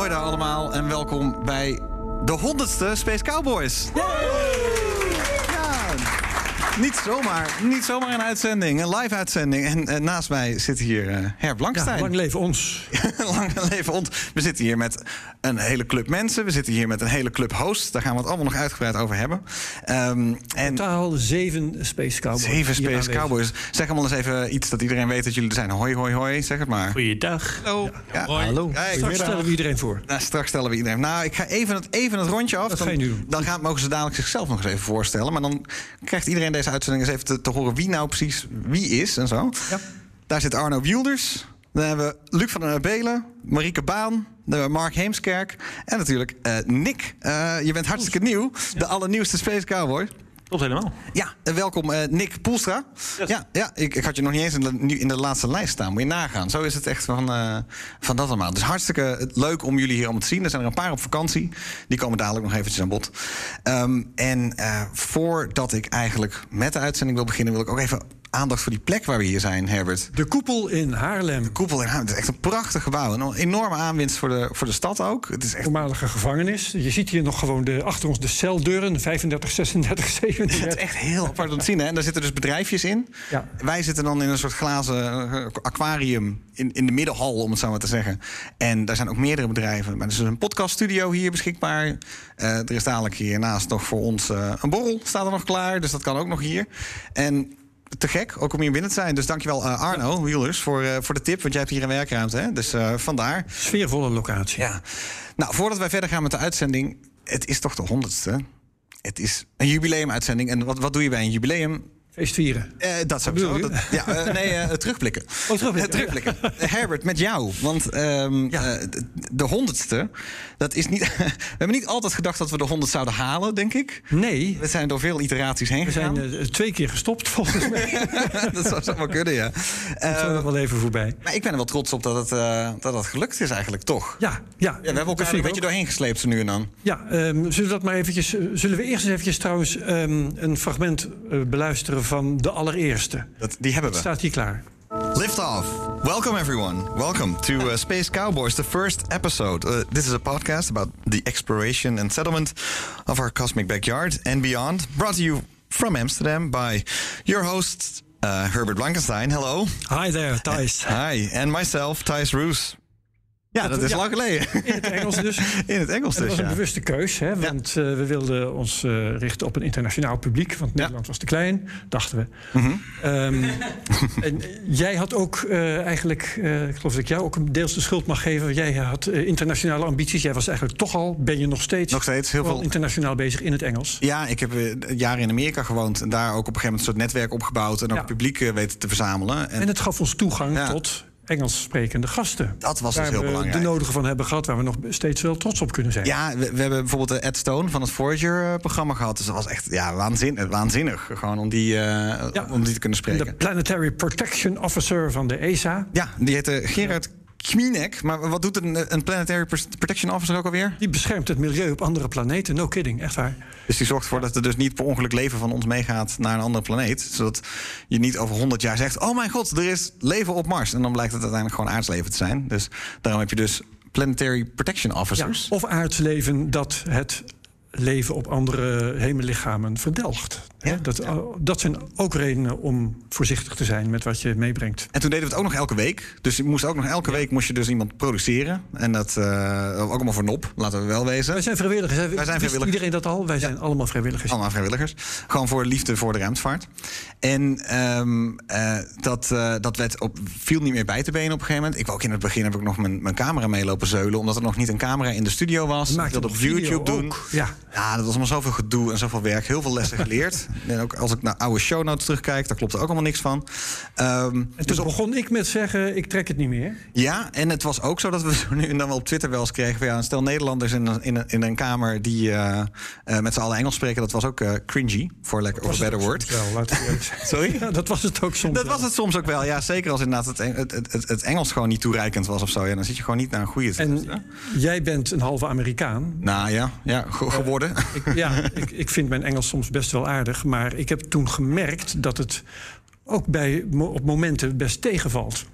Hoi daar allemaal en welkom bij de honderdste Space Cowboys. Niet zomaar, niet zomaar een uitzending, een live uitzending. En eh, naast mij zit hier eh Herb Blankstein. Ja, lang leven ons. Lang leven ons. We zitten hier met een hele club mensen. We zitten hier met een hele club hosts. Daar gaan we het allemaal nog uitgebreid over hebben. Ehm, en Totaal zeven Space Cowboys. zeven Space aanwezig. Cowboys. Zeg allemaal eens even iets dat iedereen weet dat jullie er zijn. Hoi, hoi, hoi. Zeg het maar. Goeiedag. Hallo. Ja. Hallo. Kijk, Straks stellen we iedereen voor. Nou, straks stellen we iedereen. Nou, ik ga even het, even het rondje af. Dat dan, ga je nu doen. Dan gaan, mogen ze dadelijk zichzelf nog eens even voorstellen. Maar dan krijgt iedereen deze uitzending eens even te, te horen wie nou precies wie is en zo. Daar zit Arno Wielders. Dan hebben we Luc van der Belen, Marieke Baan, dan hebben we Mark Heemskerk en natuurlijk eh, Nick. Eh, je bent hartstikke nieuw, de allernieuwste Space Cowboy. Klopt helemaal. Ja, en welkom eh, Nick Poelstra. Ja, ja ik, ik had je nog niet eens in de, nu in de laatste lijst staan. Moet je nagaan. Zo is het echt van, eh, van dat allemaal. Dus hartstikke leuk om jullie hier allemaal te zien. Er zijn er een paar op vakantie. Die komen dadelijk nog eventjes aan bod. Ehm, en eh, voordat ik eigenlijk met de uitzending wil beginnen... wil ik ook even aandacht voor die plek waar we hier zijn, Herbert. De koepel in Haarlem. Koepel in Haarlem. Het is echt een prachtig gebouw. Een enorme aanwinst voor de, voor de stad ook. Het is echt Voormalige gevangenis. Je ziet hier nog gewoon de, achter ons de celdeuren. 35, 36, 37. Het is echt heel apart om te zien. Hè? En daar zitten dus bedrijfjes in. Ja. Wij zitten dan in een soort glazen eh, aquarium in, in de middenhal, om het zo maar te zeggen. En daar zijn ook meerdere bedrijven. Maar er is dus een podcaststudio hier beschikbaar. Eh, er is dadelijk hiernaast nog voor ons eh, een borrel. Staat er nog klaar, dus dat kan ook nog hier. En te gek, ook om hier binnen te zijn. Dus dankjewel uh, Arno Wielers voor, eh, voor de tip. Want jij hebt hier een werkruimte, hè? Dus eh, vandaar. Sfeervolle locatie. Ja. Nou, voordat wij verder gaan met de uitzending... het is toch de honderdste? Het is een jubileumuitzending. En wat, wat doe je bij een jubileum? Feest vieren. Eh, dat? Dat, ja, eh, nee, eh, terugblikken. Oh, terugblikken. Terugblikken. Herbert, met jou. Want ehm, Ja. de honderdste, dat is niet... we hebben niet altijd gedacht dat we de honderd zouden halen, denk ik. Nee, We zijn door veel iteraties heen we gegaan. zijn twee keer gestopt volgens mij. dat zou zomaar kunnen, ja. Dat is nog wel even voorbij. maar ik ben er wel trots op dat het, dat het gelukt is eigenlijk, toch? Ja, ja. Ja, we hebben elkaar er een beetje doorheen gesleept nu en dan. Ja, ehm, zullen we dat maar eventjes... zullen we eerst eens eventjes trouwens ehm, een fragment beluisteren van de allereerste? Dat, die hebben we. Staat hier klaar. Lift off. Welcome, everyone. Welcome to uh, Space Cowboys, the first episode. Uh, this is a podcast about the exploration and settlement of our cosmic backyard and beyond. Brought to you from Amsterdam by your host, uh, Herbert Blankenstein. Hello. Hi there, Thijs. Hi. And myself, Thijs Roos. Ja, dat is ja. lang geleden. In het Engels dus. In het Engels En dat dus, was een ja. bewuste keus, hè, want eh, we wilden ons eh, richten op een internationaal publiek. Want Nederland was te klein, dachten we. Mhm. Ehm, en jij had ook eh, eigenlijk, ik geloof dat ik jou ook een deels de schuld mag geven. Jij had internationale ambities. Jij was eigenlijk toch al, ben je nog steeds, Nog steeds heel veel- internationaal bezig in het Engels. Ja, ik heb jaren in Amerika gewoond en daar ook op een gegeven moment een soort netwerk opgebouwd en ook publiek weten te verzamelen. En het gaf ons toegang tot Engels sprekende gasten. Dat was dus heel we belangrijk. de nodige van hebben gehad, waar we nog steeds wel trots op kunnen zijn. Ja, we, we hebben bijvoorbeeld de Ed Stone van het Voyager-programma gehad. Dus dat was echt ja, waanzinnig, waanzinnig gewoon om die, eh, om die te kunnen spreken. De Planetary Protection Officer van de ESA. Ja, die heette Gerard Kminek. Maar wat doet een, een Planetary Protection Officer ook alweer? Die beschermt het milieu op andere planeten. No kidding, echt waar. Dus die zorgt ervoor dat er dus niet per ongeluk leven van ons meegaat naar een andere planeet. Zodat je niet over 100 jaar zegt: Oh mijn god, er is leven op Mars. En dan blijkt het uiteindelijk gewoon aardsleven te zijn. Dus daarom heb je dus Planetary Protection Ja, Officers. of aardsleven dat het leven op andere hemellichamen verdelgt. Ja, dat, dat zijn ook redenen om voorzichtig te zijn met wat je meebrengt. En toen deden we het ook nog elke week. Dus je moest ook nog elke week moest je dus iemand produceren. En dat eh, ook allemaal voor nop, laten we wel wezen. Wij zijn vrijwilligers. Wij zijn vrijwilligers. iedereen dat al? Wij zijn allemaal vrijwilligers. Allemaal vrijwilligers. Gewoon voor liefde voor de ruimtevaart. En ehm, eh, dat, eh, dat werd op, viel niet meer bij te benen op een gegeven moment. Ik wou ook in het begin heb ik nog mijn, mijn camera meelopen zeulen. Omdat er nog niet een camera in de studio was. Ik wilde op YouTube doen. ja. ja, dat was allemaal zoveel gedoe en zoveel werk. Heel veel lessen geleerd. En ook als ik naar oude show notes terugkijk, daar klopt er ook allemaal niks van. En dus begon ik met zeggen, ik trek het niet meer. ja, en het was ook zo dat we zo nu en dan wel op Twitter wel eens kregen... Van, ja, stel Nederlanders in een, in een, in een kamer die eh, eh, met z'n allen Engels spreken... dat was ook eh, cringy, voor lekker of a better word. Wel. Sorry? Ja, dat was het ook soms Dat wel. was het soms ook wel, ja. Zeker als inderdaad het, het, het, het, Engels gewoon niet toereikend was of zo. Ja, dan zit je gewoon niet naar een goede En jij bent een halve Amerikaan. Nou ja, ja ge- geworden. Ik, ja, ik, ik vind mijn Engels soms best wel aardig. Maar ik heb toen gemerkt dat het ook bij, op momenten best tegenvalt.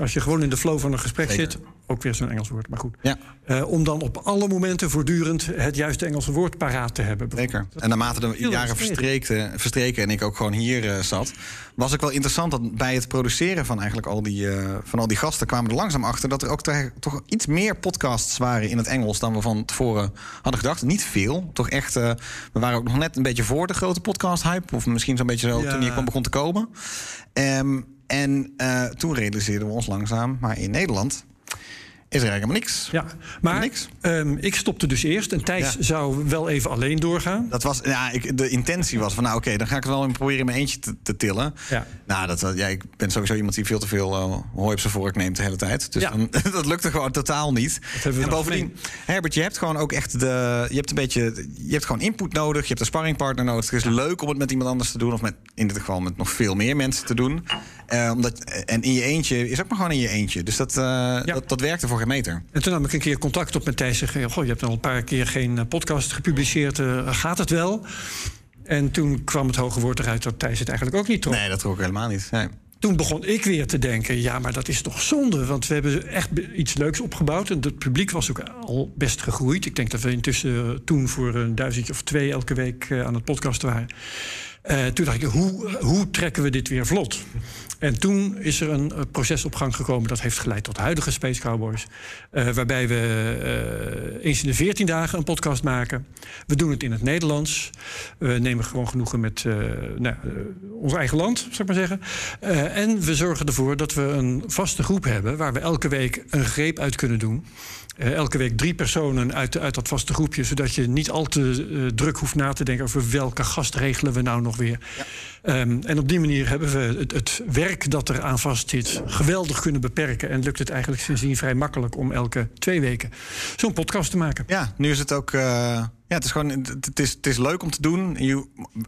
Als je gewoon in de flow van een gesprek Zeker. zit. Ook weer zo'n Engels woord, maar goed. ja, Eh, om dan op alle momenten voortdurend het juiste Engelse woord paraat te hebben. zeker. En naarmate de jaren verstreken, verstreken en ik ook gewoon hier eh, zat... was ook wel interessant dat bij het produceren van eigenlijk al die, eh, van al die gasten... kwamen we er langzaam achter dat er ook toch iets meer podcasts waren in het Engels... dan we van tevoren hadden gedacht. Niet veel, toch echt... we waren ook nog net een beetje voor de grote podcast-hype... of misschien zo'n beetje zo Ja. toen die kwam begon te komen. Ehm, en toen realiseerden we ons langzaam... maar in Nederland is er eigenlijk helemaal niks. Ja, maar Niks. ehm, ik stopte dus eerst. En Thijs Ja. zou wel even alleen doorgaan. Dat was, ja, ik, de intentie was van, nou oké, dan ga ik het wel proberen in mijn eentje te, te tillen. Ja. Nou, dat, ja, ik ben sowieso iemand die veel te veel eh, hooi op zijn vork neemt de hele tijd. Dus Ja. dan, dat lukte gewoon totaal niet. En bovendien, Herbert, je hebt gewoon ook echt de, je hebt een beetje, je hebt gewoon input nodig. Je hebt een sparringpartner nodig. Het is leuk om het met iemand anders te doen, of met in dit geval met nog veel meer mensen te doen. Eh, omdat, en in je eentje is ook maar gewoon in je eentje. Dus dat, eh, dat, dat werkte voor meter. En toen nam ik een keer contact op met Thijs. en Goh, je hebt al een paar keer geen eh, podcast gepubliceerd. eh, gaat het wel? En toen kwam het hoge woord eruit dat Thijs het eigenlijk ook niet trok. Nee, dat trok ik helemaal niet. Nee. Toen begon ik weer te denken, ja, maar dat is toch zonde. Want we hebben echt iets leuks opgebouwd. En het publiek was ook al best gegroeid. Ik denk dat we intussen eh, toen voor een duizendje of twee elke week aan het podcasten waren. Eh, toen dacht ik, hoe, hoe trekken we dit weer vlot? En toen is er een eh, proces op gang gekomen. Dat heeft geleid tot de huidige Space Cowboys. eh, waarbij we eens in de 14 dagen een podcast maken. We doen het in het Nederlands. We nemen gewoon genoegen met nou, ons eigen land, zou ik maar zeggen. En we zorgen ervoor dat we een vaste groep hebben... waar we elke week een greep uit kunnen doen. Eh, elke week drie personen uit, uit dat vaste groepje... zodat je niet al te eh, druk hoeft na te denken... over welke gast regelen we nou nog weer. Ehm, en op die manier hebben we het, werk dat er aan vastzit... geweldig kunnen beperken. En lukt het eigenlijk sindsdien vrij makkelijk... om elke twee weken zo'n podcast te maken. Ja, nu is het ook. eh, ja, het is gewoon. Het, is, het is leuk om te doen.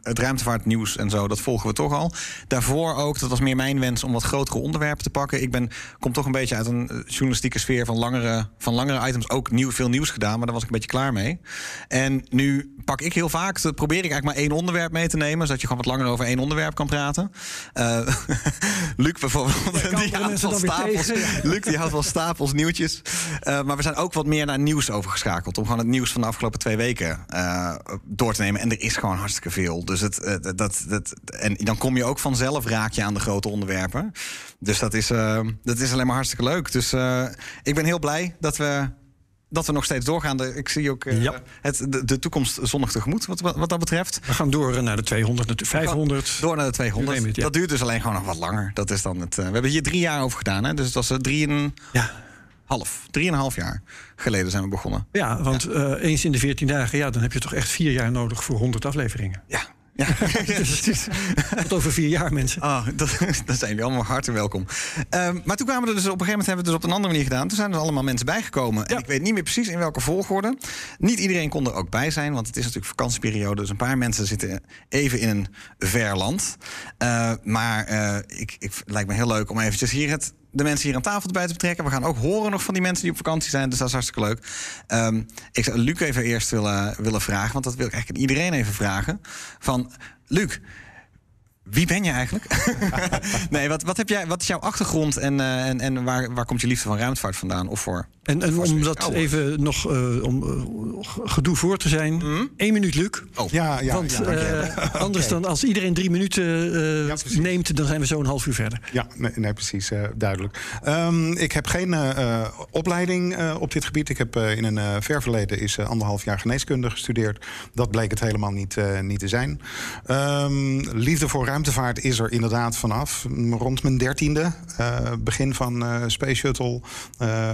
Het ruimtevaartnieuws en zo, dat volgen we toch al. Daarvoor ook, dat was meer mijn wens om wat grotere onderwerpen te pakken. Ik ben, kom toch een beetje uit een eh, journalistieke sfeer van langere, van langere items. Ook nieuw, veel nieuws gedaan, maar daar was ik een beetje klaar mee. En nu pak ik heel vaak, dat probeer ik eigenlijk maar één onderwerp mee te nemen, zodat je gewoon wat langer over één onderwerp kan praten. Eh, Luc bijvoorbeeld, kan die houdt wel stapels. Luc die houdt wel stapels nieuwtjes. Eh, maar we zijn ook wat meer naar nieuws overgeschakeld. Om gewoon het nieuws van de afgelopen twee weken eh, door te nemen. En er is gewoon hartstikke veel. Dus het, dat, dat, en dan kom je ook vanzelf raak je aan de grote onderwerpen. Dus dat is, dat is alleen maar hartstikke leuk. Dus ik ben heel blij dat we. Dat we nog steeds doorgaan. Ik zie ook eh, Ja. het, de, de toekomst zonnig tegemoet, wat, wat, wat dat betreft. We gaan door naar de 200, de 500. Door naar de 200. Neem het, ja. Dat duurt dus alleen gewoon nog wat langer. Dat is dan het, eh, we hebben hier drie jaar over gedaan. Hè? Dus het was eh, drie en Ja. half, drieënhalf jaar geleden zijn we begonnen. Ja, want eh, eens in de 14 dagen, ja, dan heb je toch echt vier jaar nodig voor 100 afleveringen. Ja. Ja, Dus het is tot over vier jaar, mensen. Oh, dat, dat zijn jullie allemaal hartelijk welkom. Ehm, maar toen kwamen we er dus op een gegeven moment hebben we het dus op een andere manier gedaan. Toen zijn er allemaal mensen bijgekomen. En ik weet niet meer precies in welke volgorde. Niet iedereen kon er ook bij zijn, want het is natuurlijk vakantieperiode. Dus een paar mensen zitten even in een ver land. Eh, maar eh, ik, ik, het lijkt me heel leuk om eventjes hier het de mensen hier aan tafel erbij te betrekken. We gaan ook horen nog van die mensen die op vakantie zijn. Dus dat is hartstikke leuk. Ehm, ik zou Luc even eerst willen, willen vragen. Want dat wil ik eigenlijk aan iedereen even vragen. Van, Luc, wie ben je eigenlijk? nee, wat, wat, heb jij, wat is jouw achtergrond en, eh, en, en waar, waar komt je liefde van ruimtevaart vandaan? Of voor? En, en om dat even nog eh, om eh, gedoe voor te zijn. Mhm. één minuut, Luc. Oh, Ja, ja, Want ja, eh, anders dan als iedereen drie minuten eh, Ja, neemt, dan zijn we zo een half uur verder. ja nee, nee, precies, eh, duidelijk. Ehm, ik heb geen opleiding eh, op dit gebied. Ik heb eh, in een eh, ver verleden is eh, anderhalf jaar geneeskunde gestudeerd. Dat bleek het helemaal niet, eh, niet te zijn. Ehm, liefde voor ruimtevaart is er inderdaad vanaf. Rond mijn dertiende. eh, begin van eh, Space Shuttle. eh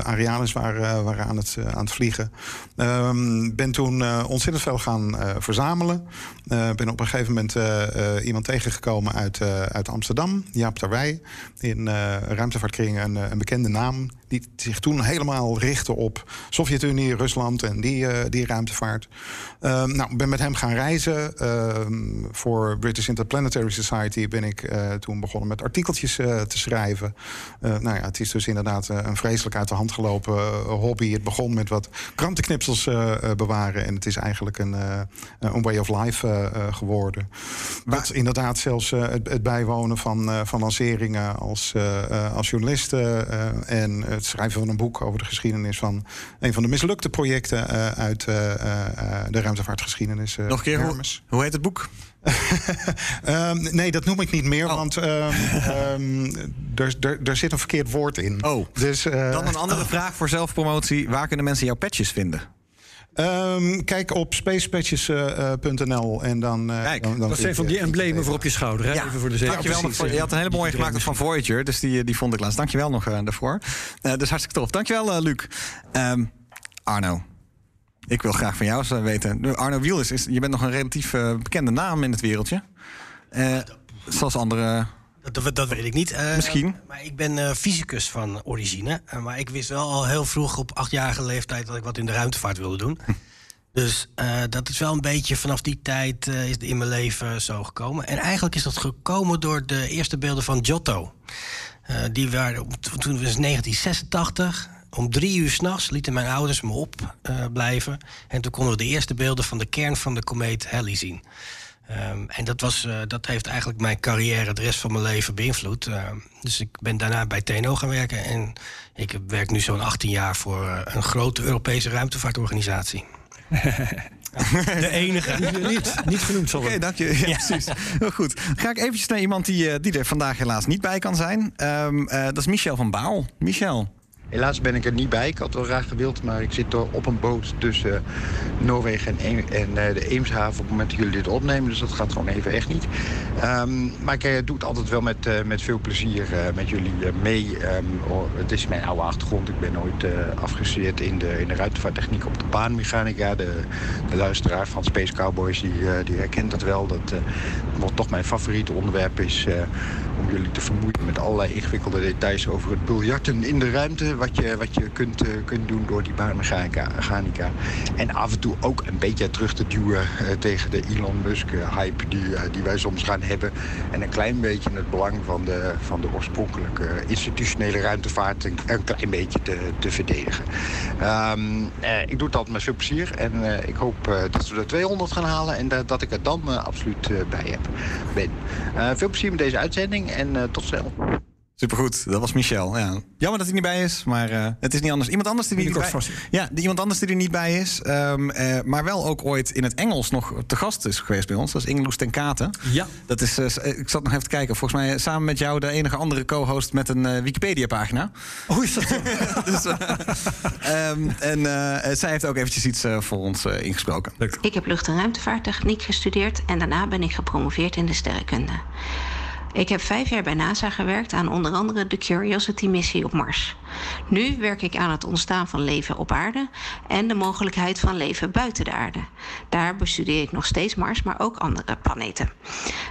Waren, waren aan, het, aan het vliegen. Um, ben toen ontzettend veel gaan verzamelen. ben op een gegeven moment iemand tegengekomen uit, uit Amsterdam, Jaap Terwij. In ruimtevaartkringen een, een bekende naam die zich toen helemaal richtte op Sovjet-Unie, Rusland en die, uh, die ruimtevaart. Uh, nou, ben met hem gaan reizen. Uh, voor British Interplanetary Society ben ik eh, toen begonnen met artikeltjes eh, te schrijven. nou ja, het is dus inderdaad een vreselijk uit de hand gelopen hobby. Het begon met wat krantenknipsels bewaren en het is eigenlijk een, een way of life geworden. Wat inderdaad zelfs het, het, bijwonen van, van lanceringen als, als journalisten en het schrijven van een boek over de geschiedenis van een van de mislukte projecten uh, uit uh, uh, de ruimtevaartgeschiedenis. Nog een keer, hoe, hoe, heet het boek? um, nee, dat noem ik niet meer, oh. want um, um, er zit een verkeerd woord in. Oh, dus, dan een andere vraag voor zelfpromotie. Waar kunnen mensen jouw patches vinden? Um, kijk op spacepatches.nl uh, en dan, uh, kijk, dan, dan. Dat zijn van die emblemen voor op je schouder. Hè? Ja. Even voor de Dankjewel nog voor, je had een hele mooie gemaakt van Voyager. Dus die, die vond ik laatst. Dankjewel nog uh, daarvoor. dus hartstikke tof. Dankjewel, Luc. Um, Arno. Ik wil graag van jou weten. Arno Wiel is, je bent nog een relatief bekende naam in het wereldje. zoals andere dat, dat, weet ik niet. Uh, Misschien. Maar ik ben uh, fysicus van origine. Uh, maar ik wist wel al heel vroeg op achtjarige leeftijd dat ik wat in de ruimtevaart wilde doen. dus dat is wel een beetje vanaf die tijd is in mijn leven zo gekomen. En eigenlijk is dat gekomen door de eerste beelden van Giotto. die waren toen was 1986. Om drie uur s'nachts lieten mijn ouders me opblijven. en toen konden we de eerste beelden van de kern van de komeet Halley zien. Um, en dat, was, uh, dat heeft eigenlijk mijn carrière de rest van mijn leven beïnvloed. Uh, dus ik ben daarna bij TNO gaan werken. En ik werk nu zo'n 18 jaar voor uh, een grote Europese ruimtevaartorganisatie. De enige. niet, niet genoemd Oké, okay, dank je. Ja, precies. Heel goed. Dan ga ik eventjes naar iemand die, die er vandaag helaas niet bij kan zijn. Um, dat is Michel van Baal. Michel, Helaas ben ik er niet bij. Ik had wel graag gewild, maar ik zit op een boot tussen Noorwegen en, en uh, de Eemshaven op het moment dat jullie dit opnemen. Dus dat gaat gewoon even echt niet. Um, maar ik uh, doe het altijd wel met, uh, met veel plezier met jullie mee. Um, oh, het is mijn oude achtergrond. Ik ben ooit afgestudeerd in de, in de ruimtevaarttechniek op de baanmechanica. De, de luisteraar van Space Cowboys die, die herkent dat wel. Dat wat toch mijn favoriete onderwerp is om jullie te vermoeien met allerlei ingewikkelde details over het biljarten in de ruimte wat je, wat je kunt, uh, kunt doen door die baanmechanica. En af en toe ook een beetje terug te duwen uh, tegen de Elon Musk-hype eh, die, die wij soms gaan hebben. En een klein beetje het belang van de, van de oorspronkelijke institutionele ruimtevaart een, een klein beetje te, te verdedigen. Um, ik doe het altijd met veel plezier. En ik hoop dat we de 200 gaan halen en dat ik er dan absoluut bij heb. Ben. veel plezier met deze uitzending en tot snel. Supergoed, dat was Michel. Ja. Jammer dat hij niet bij is, maar uh, het is niet anders. Iemand anders die er niet bij, ja, iemand anders die er niet bij is, um, uh, maar wel ook ooit in het Engels nog te gast is geweest bij ons. Dat is Ingeloes ten Katen. Ja. Dat is, uh, ik zat nog even te kijken. Volgens mij samen met jou de enige andere co-host met een Wikipedia-pagina. Oh, is dat zo? dus, um, en zij heeft ook eventjes iets voor ons ingesproken. Leuk. Ik heb lucht- en ruimtevaarttechniek gestudeerd en daarna ben ik gepromoveerd in de sterrenkunde. Ik heb vijf jaar bij NASA gewerkt aan onder andere de Curiosity-missie op Mars. Nu werk ik aan het ontstaan van leven op aarde en de mogelijkheid van leven buiten de aarde. Daar bestudeer ik nog steeds Mars, maar ook andere planeten.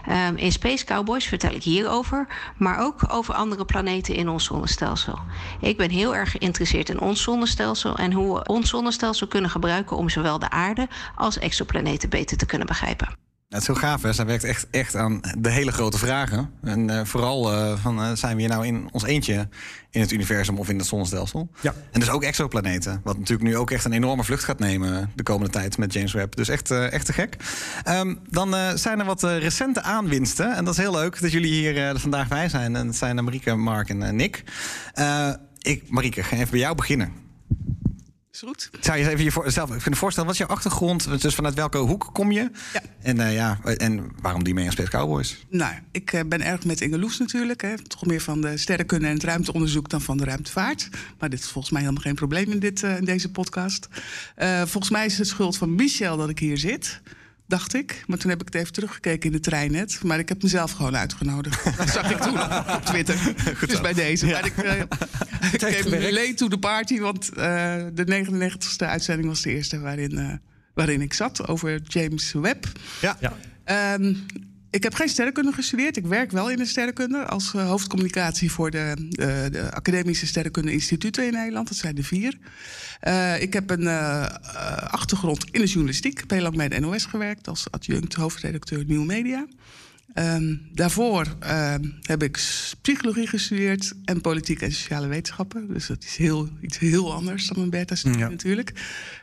Um, in Space Cowboys vertel ik hierover, maar ook over andere planeten in ons zonnestelsel. Ik ben heel erg geïnteresseerd in ons zonnestelsel en hoe we ons zonnestelsel kunnen gebruiken om zowel de aarde als exoplaneten beter te kunnen begrijpen. Het is heel gaaf, hè? Zij werkt echt, echt aan de hele grote vragen. En uh, vooral uh, van, uh, zijn we hier nou in ons eentje in het universum of in het zonnestelsel? Ja. En dus ook exoplaneten. Wat natuurlijk nu ook echt een enorme vlucht gaat nemen de komende tijd met James Webb. Dus echt, echt te gek. Um, dan zijn er wat recente aanwinsten. En dat is heel leuk dat jullie hier vandaag bij zijn. En dat zijn Marieke, Mark en Nick. ik, Marieke, ga even bij jou beginnen. Goed. Zou je even jezelf kunnen voorstellen, wat is jouw achtergrond? Dus vanuit welke hoek kom je? Ja. En, uh, ja, en waarom die mee aan Cowboys? Nou, ik uh, ben erg met Inge Loes natuurlijk. Hè. Toch meer van de sterrenkunde en het ruimteonderzoek dan van de ruimtevaart. Maar dit is volgens mij helemaal geen probleem in, dit, uh, in deze podcast. volgens mij is het schuld van Michel dat ik hier zit. Dacht ik. Maar toen heb ik het even teruggekeken in de trein net. Maar ik heb mezelf gewoon uitgenodigd. Dat zag ik toen op Twitter. dus bij deze. Maar ik, uh, ik late to the party. Want uh, de 99ste uitzending was de eerste waarin, uh, waarin ik zat. Over James Webb. Ja. ja. Um, ik heb geen sterrenkunde gestudeerd. Ik werk wel in de sterrenkunde als uh, hoofdcommunicatie voor de, uh, de, Academische Sterrenkunde Instituten in Nederland. Dat zijn er vier. Uh, ik heb een achtergrond in de journalistiek. Ik heb heel lang bij de NOS gewerkt als adjunct hoofdredacteur Nieuw Media. Um, daarvoor uh, heb ik psychologie gestudeerd en politiek en sociale wetenschappen. Dus dat is heel, iets heel anders dan een beta-studie ja. natuurlijk.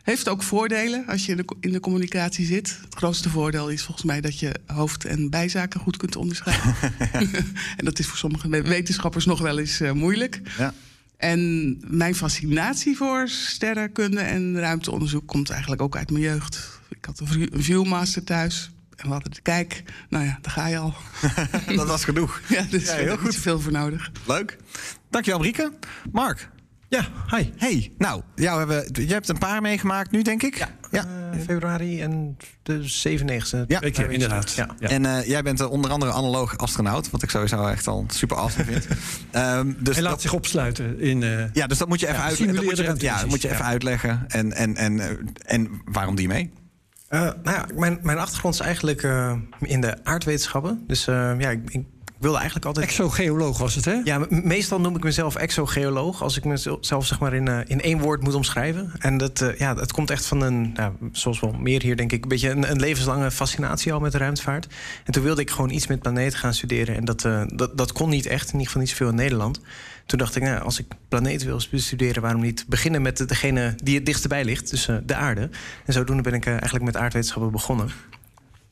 Heeft ook voordelen als je in de, in de, communicatie zit. Het grootste voordeel is volgens mij dat je hoofd- en bijzaken goed kunt onderscheiden. en dat is voor sommige wetenschappers nog wel eens uh, moeilijk. Ja. En mijn fascinatie voor sterrenkunde en ruimteonderzoek komt eigenlijk ook uit mijn jeugd. Ik had een viewmaster thuis. En we hadden de kijk. Nou ja, daar ga je al. dat was genoeg. Ja, dus ja, heel goed. veel voor nodig. Leuk. Dankjewel, Marieke. Mark. Ja, hi. Hey, nou, jou hebben, je hebt een paar meegemaakt nu, denk ik. Ja, ja. Uh, februari en de 97e. Ja, keer, inderdaad. Ja. ja. En uh, jij bent uh, onder andere analoog astronaut, wat ik sowieso echt al super awesome vind. um, dus Hij laat dat, zich opsluiten in. ja, dus dat moet je even, uitleggen. Ja, dat moet je even uitleggen. En, en, en, en waarom die mee? Uh, nou ja, mijn, mijn achtergrond is eigenlijk uh, in de aardwetenschappen. Dus uh, ja, ik, ik, wilde eigenlijk altijd... Exogeoloog was het, hè? Ja, meestal noem ik mezelf exogeoloog... als ik mezelf zeg maar in, in één woord moet omschrijven. En dat, ja, dat komt echt van een, nou, zoals wel meer hier denk ik... een beetje een, een, levenslange fascinatie al met de ruimtevaart. En toen wilde ik gewoon iets met planeten gaan studeren. En dat, dat, dat kon niet echt, in ieder geval niet zoveel in Nederland... Toen dacht ik, nou, als ik planeten wil bestuderen, waarom niet beginnen met degene die het dichtst bij ligt, dus uh, de aarde. En zodoende ben ik uh, eigenlijk met aardwetenschappen begonnen.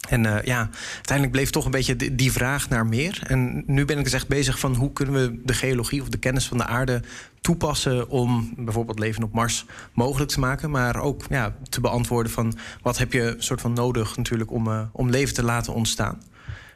En uh, ja, uiteindelijk bleef toch een beetje die, vraag naar meer. En nu ben ik dus echt bezig van hoe kunnen we de geologie of de kennis van de aarde toepassen om bijvoorbeeld leven op Mars mogelijk te maken. Maar ook ja, te beantwoorden van wat heb je soort van nodig natuurlijk om, om leven te laten ontstaan.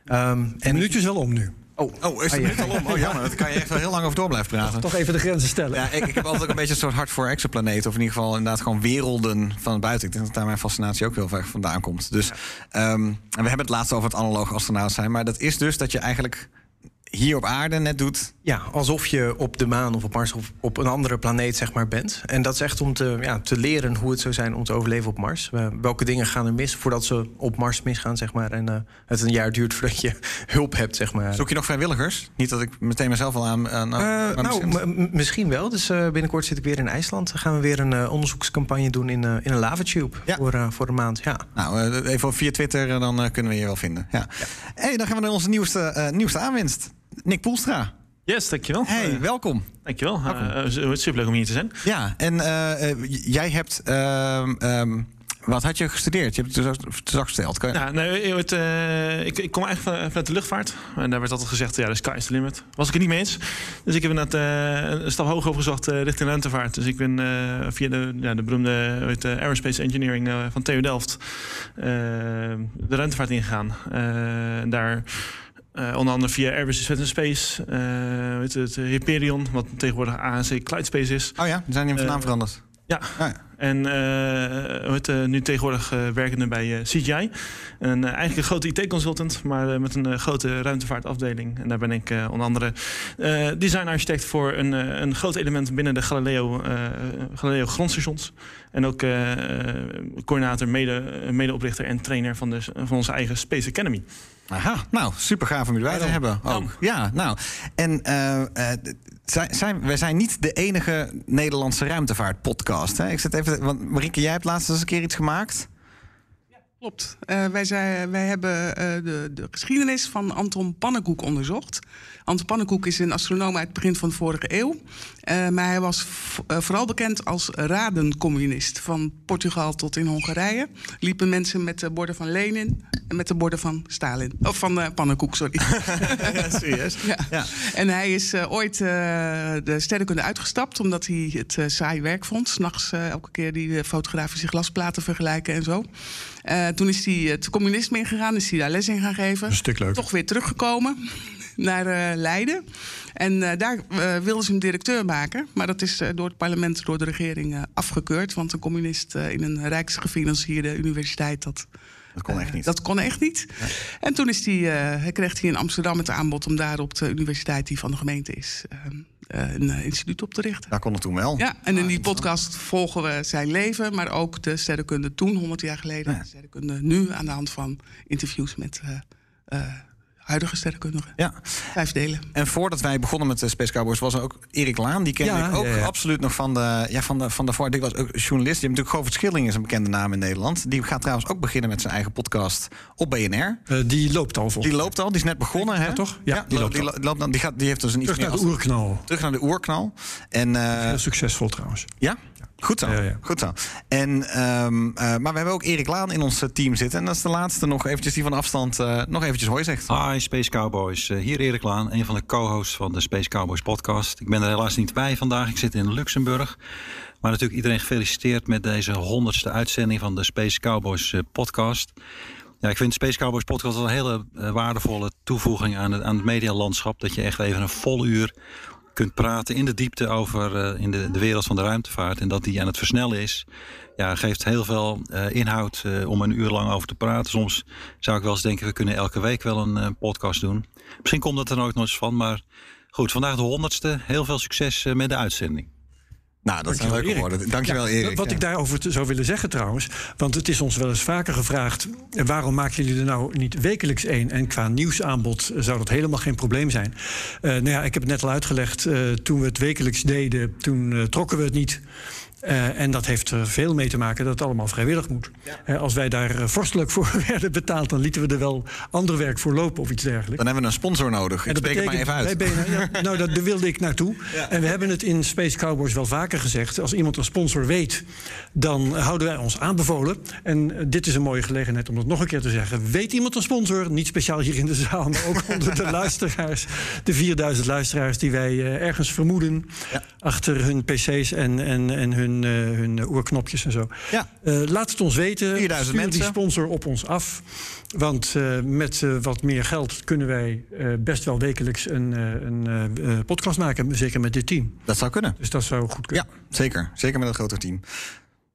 Um, en minuutjes wel om nu. Oh, oh is het minuut al om? Oh, jammer. Daar kan je echt wel heel lang over door blijven praten. Toch even de grenzen stellen. Ja, ik, ik heb altijd ook een beetje een soort hart voor exoplaneten. Of in ieder geval inderdaad gewoon werelden van buiten. Ik denk dat daar mijn fascinatie ook heel ver vandaan komt. Dus, ja. um, en we hebben het laatst over het analoog astronaut zijn. Maar dat is dus dat je eigenlijk hier op aarde net doet. Ja, alsof je op de maan of op Mars of op een andere planeet zeg maar bent. En dat is echt om te, ja, te leren hoe het zou zijn om te overleven op Mars. Uh, welke dingen gaan er mis voordat ze op Mars misgaan, zeg maar. En uh, het een jaar duurt voordat je hulp hebt, zeg maar. Zoek je nog vrijwilligers? Niet dat ik meteen mezelf al aan... aan, aan uh, nou, misschien wel. Dus binnenkort zit ik weer in IJsland. Dan gaan we weer een onderzoekscampagne doen in, in een lavatube ja. voor, voor een maand. Ja. Nou, even via Twitter, dan kunnen we je wel vinden. Ja. ja. hey, dan gaan we naar onze nieuwste, nieuwste aanwinst. Nick Poelstra. Yes, dankjewel. Hey, uh, welkom. Dankjewel. Uh, uh, superleuk om hier te zijn. Ja, en jij hebt... Um, wat had je gestudeerd? Je hebt het straks gesteld. Kan je... Ja, nee, het, uh, ik, ik, kom eigenlijk van, vanuit de luchtvaart. En daar werd altijd gezegd, ja, de sky is the limit. Was ik het niet mee eens. Dus ik heb inderdaad uh, een stap hoger opgezocht uh, richting ruimtevaart. Dus ik ben via de, ja, de beroemde weet, Aerospace Engineering van TU Delft... de ruimtevaart ingegaan. daar... Uh, onder andere via Airbus Defence Space, uh, weet het, Hyperion, wat tegenwoordig ANC Clyde Space is. Oh ja, die zijn die van naam veranderd. Ja. Oh ja. En uh, het, nu tegenwoordig uh, werkende bij CGI. En, eigenlijk een grote IT-consultant, maar met een grote ruimtevaartafdeling. En daar ben ik onder andere design-architect voor een, een groot element binnen de Galileo, Galileo grondstations. En ook coördinator, mede, medeoprichter en trainer van, de, van onze eigen Space Academy. Aha, nou, super gaaf om jullie bij te hebben. Ook. Ja, nou. En uh, zijn, zijn, wij zijn niet de enige Nederlandse ruimtevaartpodcast. Hè? Ik zit even, want Marieke, jij hebt laatst eens een keer iets gemaakt. Klopt. Uh, wij, zijn, wij hebben uh, de, de, geschiedenis van Anton Pannenkoek onderzocht. Anton Pannenkoek is een astronoom uit het begin van de vorige eeuw. Uh, maar hij was vooral bekend als radencommunist. Van Portugal tot in Hongarije liepen mensen met de borden van Lenin en met de borden van Stalin. Of van Pannenkoek, sorry. ja, serieus? Ja. ja. En hij is ooit de sterrenkunde uitgestapt omdat hij het saai werk vond. S'nachts elke keer die fotografische glasplaten vergelijken en zo. Uh, toen is hij het communisme ingegaan, is hij daar les in gaan geven. Een stuk leuk. Toch weer teruggekomen naar uh, Leiden. En uh, daar wilden ze hem directeur maken. Maar dat is door het parlement, door de regering afgekeurd. Want een communist in een rijksgefinancierde universiteit... dat Dat kon echt niet. dat kon echt niet. En toen is die, eh, hij kreeg hij in Amsterdam het aanbod om daar op de universiteit die van de gemeente is, eh, eh, een eh, instituut op te richten. Daar kon het toen wel. Ja, en in die podcast volgen we zijn leven, maar ook de sterrenkunde toen, 100 jaar geleden. De sterrenkunde nu aan de hand van interviews met eh, eh, huidige sterrenkundigen. Ja. Vijf delen. En voordat wij begonnen met de Space Cowboys was er ook Erik Laan. Die kende Ja, ik ook ja, ja. absoluut nog van de, ja, van de, van de voor. Die was ook journalist. Die natuurlijk Govert Schilling is een bekende naam in Nederland. Die gaat trouwens ook beginnen met zijn eigen podcast op BNR. Eh, die loopt al volgens Die loopt al, die is net begonnen, hè? toch? Ja, die, die loopt die, loopt dan, die, gaat, die heeft dus een iets Terug meer naar de als- oerknal. Terug naar de oerknal. En, eh, Heel succesvol trouwens. ja? Goed zo. Ja, ja. Goed zo. En, ehm, eh, maar we hebben ook Erik Laan in ons eh, team zitten. En dat is de laatste nog eventjes die van afstand eh, nog eventjes hooi zegt. Hi Space Cowboys, hier Erik Laan, een van de co-hosts van de Space Cowboys podcast. Ik ben er helaas niet bij vandaag, ik zit in Luxemburg. Maar natuurlijk iedereen gefeliciteerd met deze honderdste uitzending van de Space Cowboys podcast. Ja, ik vind de Space Cowboys podcast een hele waardevolle toevoeging aan het, aan het medialandschap. Dat je echt even een vol uur kunt praten in de diepte over eh, in de, de wereld van de ruimtevaart. En dat die aan het versnellen is. Ja, geeft heel veel eh, inhoud eh, om een uur lang over te praten. Soms zou ik wel eens denken, we kunnen elke week wel een podcast doen. Misschien komt dat er nooit nog eens van. Maar goed, vandaag de honderdste. Heel veel succes met de uitzending. Nou, dat zijn leuke woorden. Dankjewel, Erik. Wat Ja. ik daarover zou willen zeggen trouwens, want het is ons wel eens vaker gevraagd: eh, waarom maken jullie er nou niet wekelijks één? En qua nieuwsaanbod eh, zou dat helemaal geen probleem zijn. Eh, nou ja, ik heb het net al uitgelegd. toen we het wekelijks deden, toen trokken we het niet. Eh, en dat heeft er veel mee te maken dat het allemaal vrijwillig moet. Eh, als wij daar eh, vorstelijk voor werden betaald, dan lieten we er wel ander werk voor lopen of iets dergelijks. Dan hebben we een sponsor nodig. Ik dat spreek het maar even uit. ja, nou, dat, daar wilde ik naartoe. Ja. En we hebben het in Space Cowboys wel vaker gezegd. Als iemand een sponsor weet, dan houden wij ons aanbevolen. En dit is een mooie gelegenheid om dat nog een keer te zeggen. Weet iemand een sponsor? Niet speciaal hier in de zaal, maar ook onder de luisteraars. De 4000 luisteraars die wij ergens vermoeden. Achter hun PC's en, en, en hun, eh, hun eh, oorknopjes en zo. Ja. Eh, laat het ons weten. 4000 Stuur die mensen. sponsor op ons af. Want met wat meer geld kunnen wij best wel wekelijks een, een podcast maken. Zeker met dit team. Dat zou kunnen. Dus dat zou goed kunnen. Ja, zeker. Zeker met een groter team.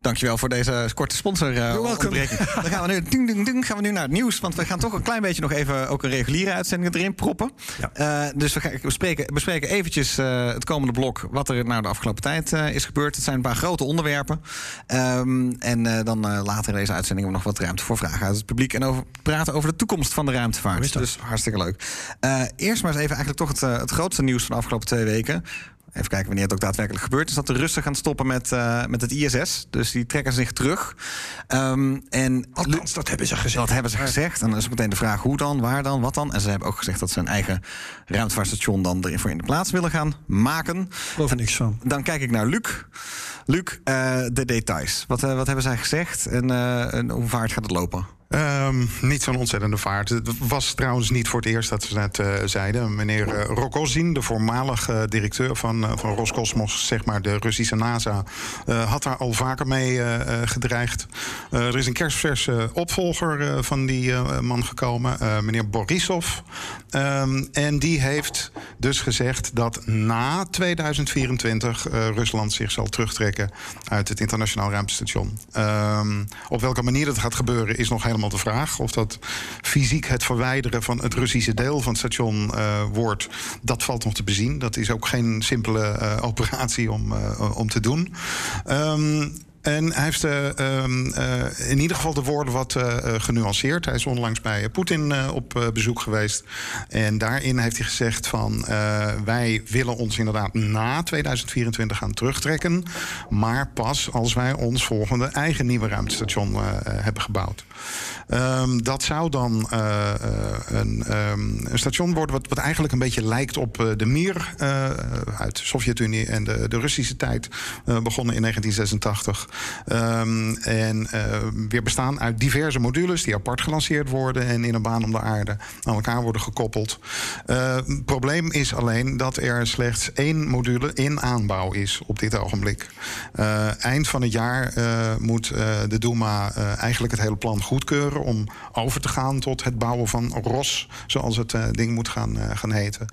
Dankjewel voor deze korte sponsor onderbreking. Dan gaan we, nu, ding, ding, ding, gaan we nu naar het nieuws. Want we gaan toch een klein beetje nog even ook een reguliere uitzending erin proppen. Eh, dus we gaan bespreken, bespreken eventjes eh, het komende blok... wat er nou de afgelopen tijd is gebeurd. Het zijn een paar grote onderwerpen. Ehm, en dan later in deze uitzending hebben we nog wat ruimte voor vragen uit het publiek... en over, praten over de toekomst van de ruimtevaart. Dus hartstikke leuk. Eerst maar eens even eigenlijk toch het, het grootste nieuws van de afgelopen twee weken... Even kijken wanneer het ook daadwerkelijk gebeurt. Is dat de Russen gaan stoppen met, eh, met het ISS. Dus die trekken zich terug. Ehm, en Althans, dat hebben ze gezegd. Dat hebben ze gezegd. En dan is meteen de vraag hoe dan, waar dan, wat dan. En ze hebben ook gezegd dat ze een eigen ruimtevaartstation dan ervoor in de plaats willen gaan maken. Geloof er niks van. Dan kijk ik naar Luc. Luc, eh, de details. Wat, eh, wat hebben zij gezegd en, en hoe vaart gaat het lopen? Ehm, niet zo'n ontzettende vaart. Het was trouwens niet voor het eerst dat ze net eh, zeiden. Meneer uh, Rogozin, de voormalige directeur van, uh, van Roscosmos, zeg maar de Russische NASA, had daar al vaker mee gedreigd. er is een kerstverse opvolger van die man gekomen, meneer Borisov. Um, en die heeft dus gezegd dat na 2024 Rusland zich zal terugtrekken uit het internationaal ruimtestation. Um, op welke manier dat gaat gebeuren is nog helemaal de vraag. Of dat fysiek het verwijderen van het Russische deel van het station uh, wordt, dat valt nog te bezien. Dat is ook geen simpele uh, operatie om, uh, om te doen. Um, en hij heeft uh, in ieder geval de woorden wat uh, genuanceerd. Hij is onlangs bij Poetin op bezoek geweest. En daarin heeft hij gezegd van... wij willen ons inderdaad na 2024 gaan terugtrekken... maar pas als wij ons volgende eigen nieuwe ruimtestation hebben gebouwd. Um, dat zou dan een, um, een, station worden wat, eigenlijk een beetje lijkt op de Mir... uit de Sovjet-Unie en de, de, Russische tijd, begonnen in 1986... Um, en weer bestaan uit diverse modules die apart gelanceerd worden en in een baan om de aarde aan elkaar worden gekoppeld. Het probleem is alleen dat er slechts één module in aanbouw is op dit ogenblik. Eind van het jaar moet de Duma eigenlijk het hele plan goedkeuren om over te gaan tot het bouwen van ROS, zoals het ding moet gaan, gaan heten.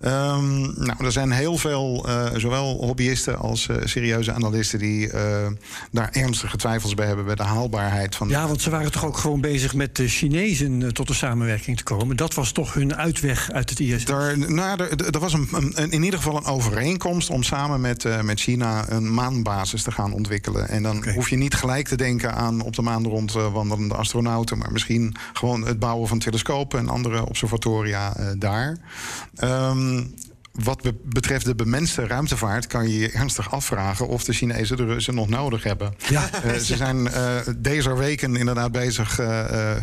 Um, nou, er zijn heel veel, zowel hobbyisten als serieuze analisten die daar ernstige twijfels bij hebben bij de haalbaarheid van. Ja, want ze waren toch ook gewoon bezig met de Chinezen eh, tot een samenwerking te komen. Dat was toch hun uitweg uit het IS. Daar, nou, er, er was een, een- in ieder geval een overeenkomst om samen met, eh, met China een maanbasis te gaan ontwikkelen. En dan hoef je niet gelijk te denken aan op de maan rondwandelende astronauten, maar misschien gewoon het bouwen van telescopen en andere observatoria eh, daar. Ehm, wat be- betreft de bemenste ruimtevaart kan je je ernstig afvragen of de Chinezen de Russen nog nodig hebben. Ja. Eh, ze zijn eh, deze weken inderdaad bezig eh,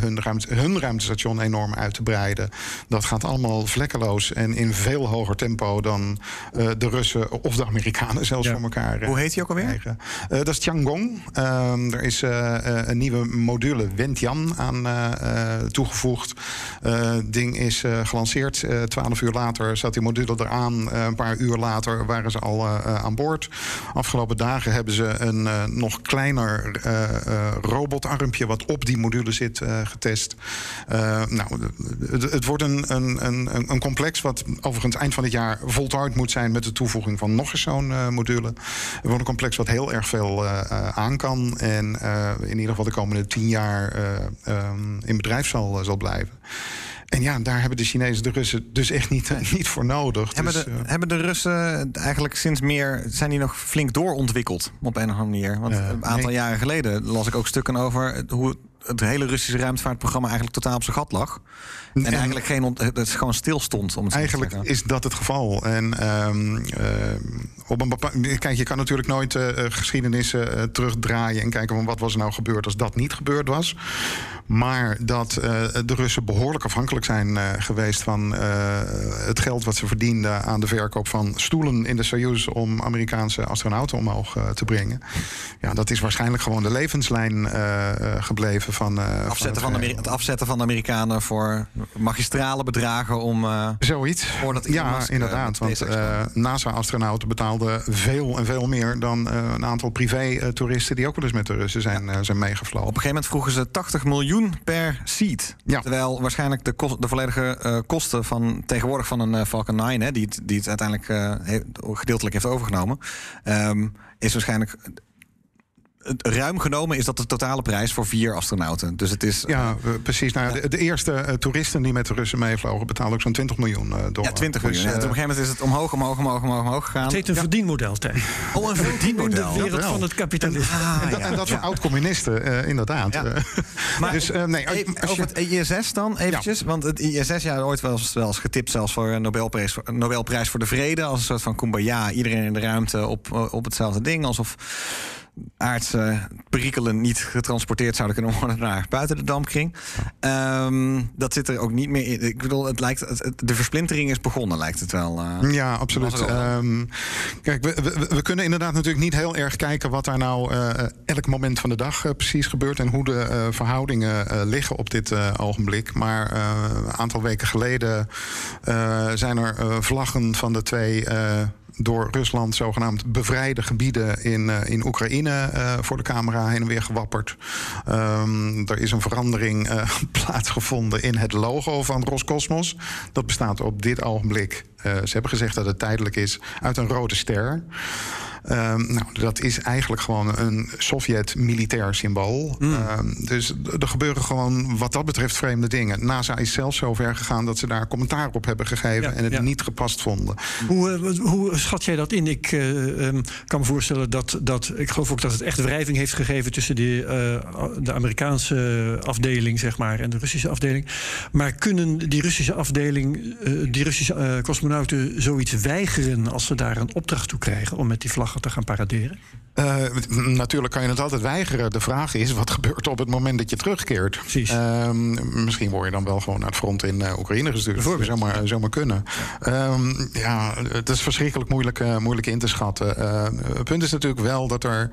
hun, ruimte, hun ruimtestation enorm uit te breiden. Dat gaat allemaal vlekkeloos en in veel hoger tempo dan de Russen of de Amerikanen zelfs voor elkaar. Hoe heet die ook alweer? dat is Tiangong. Ehm, er is een nieuwe module Wentian aan toegevoegd. Het ding is gelanceerd. Twaalf uur later zat die module eraan. Eh, een paar uur later waren ze al eh, eh, aan boord. Afgelopen dagen hebben ze een nog kleiner robotarmpje... wat op die module zit, getest. Nou, het, het wordt een, een, een, een complex wat overigens eind van het jaar voltooid moet zijn... met de toevoeging van nog eens zo'n module. Het wordt een complex wat heel erg veel aan kan... en in ieder geval de komende tien jaar eh, ehm, in bedrijf zal, zal blijven. En ja, daar hebben de Chinezen de Russen dus echt niet, niet voor nodig. Hebben Dus, de, eh, hebben de Russen eigenlijk sinds meer... zijn die nog flink doorontwikkeld op een of andere manier? Want een aantal nee. jaren geleden las ik ook stukken over... hoe het hele Russische ruimtevaartprogramma eigenlijk totaal op zijn gat lag. En, En- eigenlijk geen het gewoon stil stond. Om het te Eigenlijk is dat het geval. En ehm, ehm, op een bepaald, kijk, je kan natuurlijk nooit eh, eh, geschiedenissen eh, terugdraaien en kijken van wat was er nou gebeurd als dat niet gebeurd was. Maar dat eh, de Russen behoorlijk afhankelijk zijn eh, geweest van eh, het geld wat ze verdienden aan de verkoop van stoelen in de Soyuz om Amerikaanse astronauten omhoog eh, te brengen. Ja, dat is waarschijnlijk gewoon de levenslijn eh, eh, gebleven van, eh, Afzetten van van het het afzetten van de Amerikanen voor magistrale bedragen om. eh, Zoiets. Voordat ja, Musk, eh, inderdaad. Want NASA-astronauten betaalden veel en veel meer dan een aantal privé-toeristen die ook wel eens met de Russen zijn, zijn meegevlogen. Op een gegeven moment vroegen ze 80 miljoen per seat. Terwijl waarschijnlijk de, de volledige kosten van tegenwoordig van een Falcon 9, hè, die, het, die het uiteindelijk gedeeltelijk heeft overgenomen, ehm, is waarschijnlijk. Ruim genomen is dat de totale prijs voor vier astronauten. Dus het is. Ja, eh, precies. Nou, de, de eerste eh, toeristen die met de Russen meevlogen betaalden ook zo'n 20 miljoen eh, dollar. Ja, 20 miljoen. Dus, Ja, op een gegeven moment is het omhoog, omhoog, omhoog, omhoog, omhoog gegaan. Het heet een Ja. verdienmodel, Tijn. Oh, een verdienmodel. In de wereld van het kapitalisme. en, dat, en dat van oud-communisten, eh, inderdaad. Ja. Maar dus eh, nee, als- Even als je- over het ISS dan eventjes. Want het ISS, ja, ooit wel eens, wel eens getipt zelfs voor een Nobelprijs, voor- Nobelprijs voor de Vrede. Als een soort van kumbaya. Iedereen in de ruimte op, op hetzelfde ding. Alsof aardse perikelen niet getransporteerd zouden kunnen worden naar buiten de dampkring. Ehm, dat zit er ook niet meer in. Ik bedoel, het lijkt, het- de versplintering is begonnen, lijkt het wel. eh. Ja, absoluut. Ehm, kijk, we, we, we kunnen inderdaad natuurlijk niet heel erg kijken wat daar nou eh, elk moment van de dag eh, precies gebeurt en hoe de verhoudingen liggen op dit ogenblik. Maar een aantal weken geleden zijn er vlaggen van de twee. Door Rusland zogenaamd bevrijde gebieden in, eh, in Oekraïne eh, voor de camera heen en weer gewapperd. Ehm, er is een verandering eh, plaatsgevonden in het logo van Roscosmos. Dat bestaat op dit ogenblik, ze hebben gezegd dat het tijdelijk is, uit een rode ster. Ehm, nou, dat is eigenlijk gewoon een Sovjet-militair symbool. Ehm, dus er gebeuren gewoon wat dat betreft vreemde dingen. NASA is zelfs zo ver gegaan dat ze daar commentaar op hebben gegeven Ja, en het ja. niet gepast vonden. Hoe, eh, hoe schat jij dat in? Ik eh, ehm, kan me voorstellen dat, dat. Ik geloof ook dat het echt wrijving heeft gegeven tussen die, eh, de Amerikaanse afdeling, zeg maar, en de Russische afdeling. Maar kunnen die Russische afdeling, die Russische cosmonauten zoiets weigeren als ze daar een opdracht toe krijgen om met die te gaan paraderen? Eh, natuurlijk kan je het altijd weigeren. De vraag is, wat gebeurt op het moment dat je terugkeert? Ehm, misschien word je dan wel gewoon naar het front in eh, Oekraïne gestuurd. Dat zou maar, zou maar kunnen. Ehm, ja, het is verschrikkelijk moeilijk, eh, moeilijk in te schatten. Eh, het punt is natuurlijk wel dat er,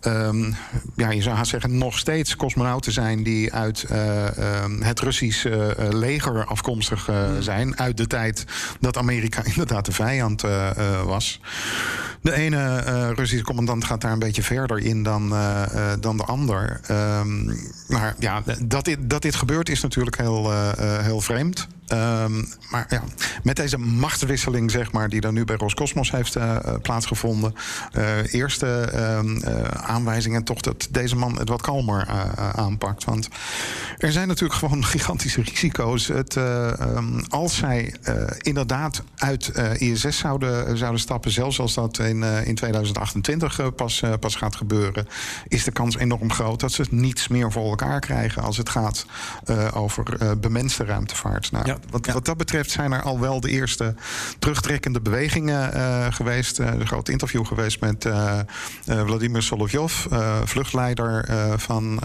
ehm, ja, je zou haast zeggen, nog steeds cosmonauten zijn die uit eh, het Russische eh, leger afkomstig eh, zijn. Uit de tijd dat Amerika inderdaad de vijand eh, eh, was. De ene eh, Russische commandant gaat daar een beetje verder in dan, eh, eh, dan de ander. Ehm, maar ja, dat dit, dat dit gebeurt is natuurlijk heel, eh, eh, heel vreemd. Ehm, maar ja, met deze machtswisseling, zeg maar, die er nu bij Roscosmos heeft eh, eh, plaatsgevonden. eh, eerste ehm, eh, aanwijzingen toch dat deze man het wat kalmer aanpakt. Want er zijn natuurlijk gewoon gigantische risico's. Het, eh, ehm, als zij inderdaad uit ISS zouden, zouden stappen, zelfs als dat in, in 2028 eh, pas, pas gaat gebeuren, is de kans enorm groot dat ze niets meer voor elkaar krijgen als het gaat over bemenste ruimtevaart. Nou, wat, wat dat betreft zijn er al wel de eerste terugtrekkende bewegingen eh, geweest. Is een groot interview geweest met eh, Vladimir Solovjov, vluchtleider van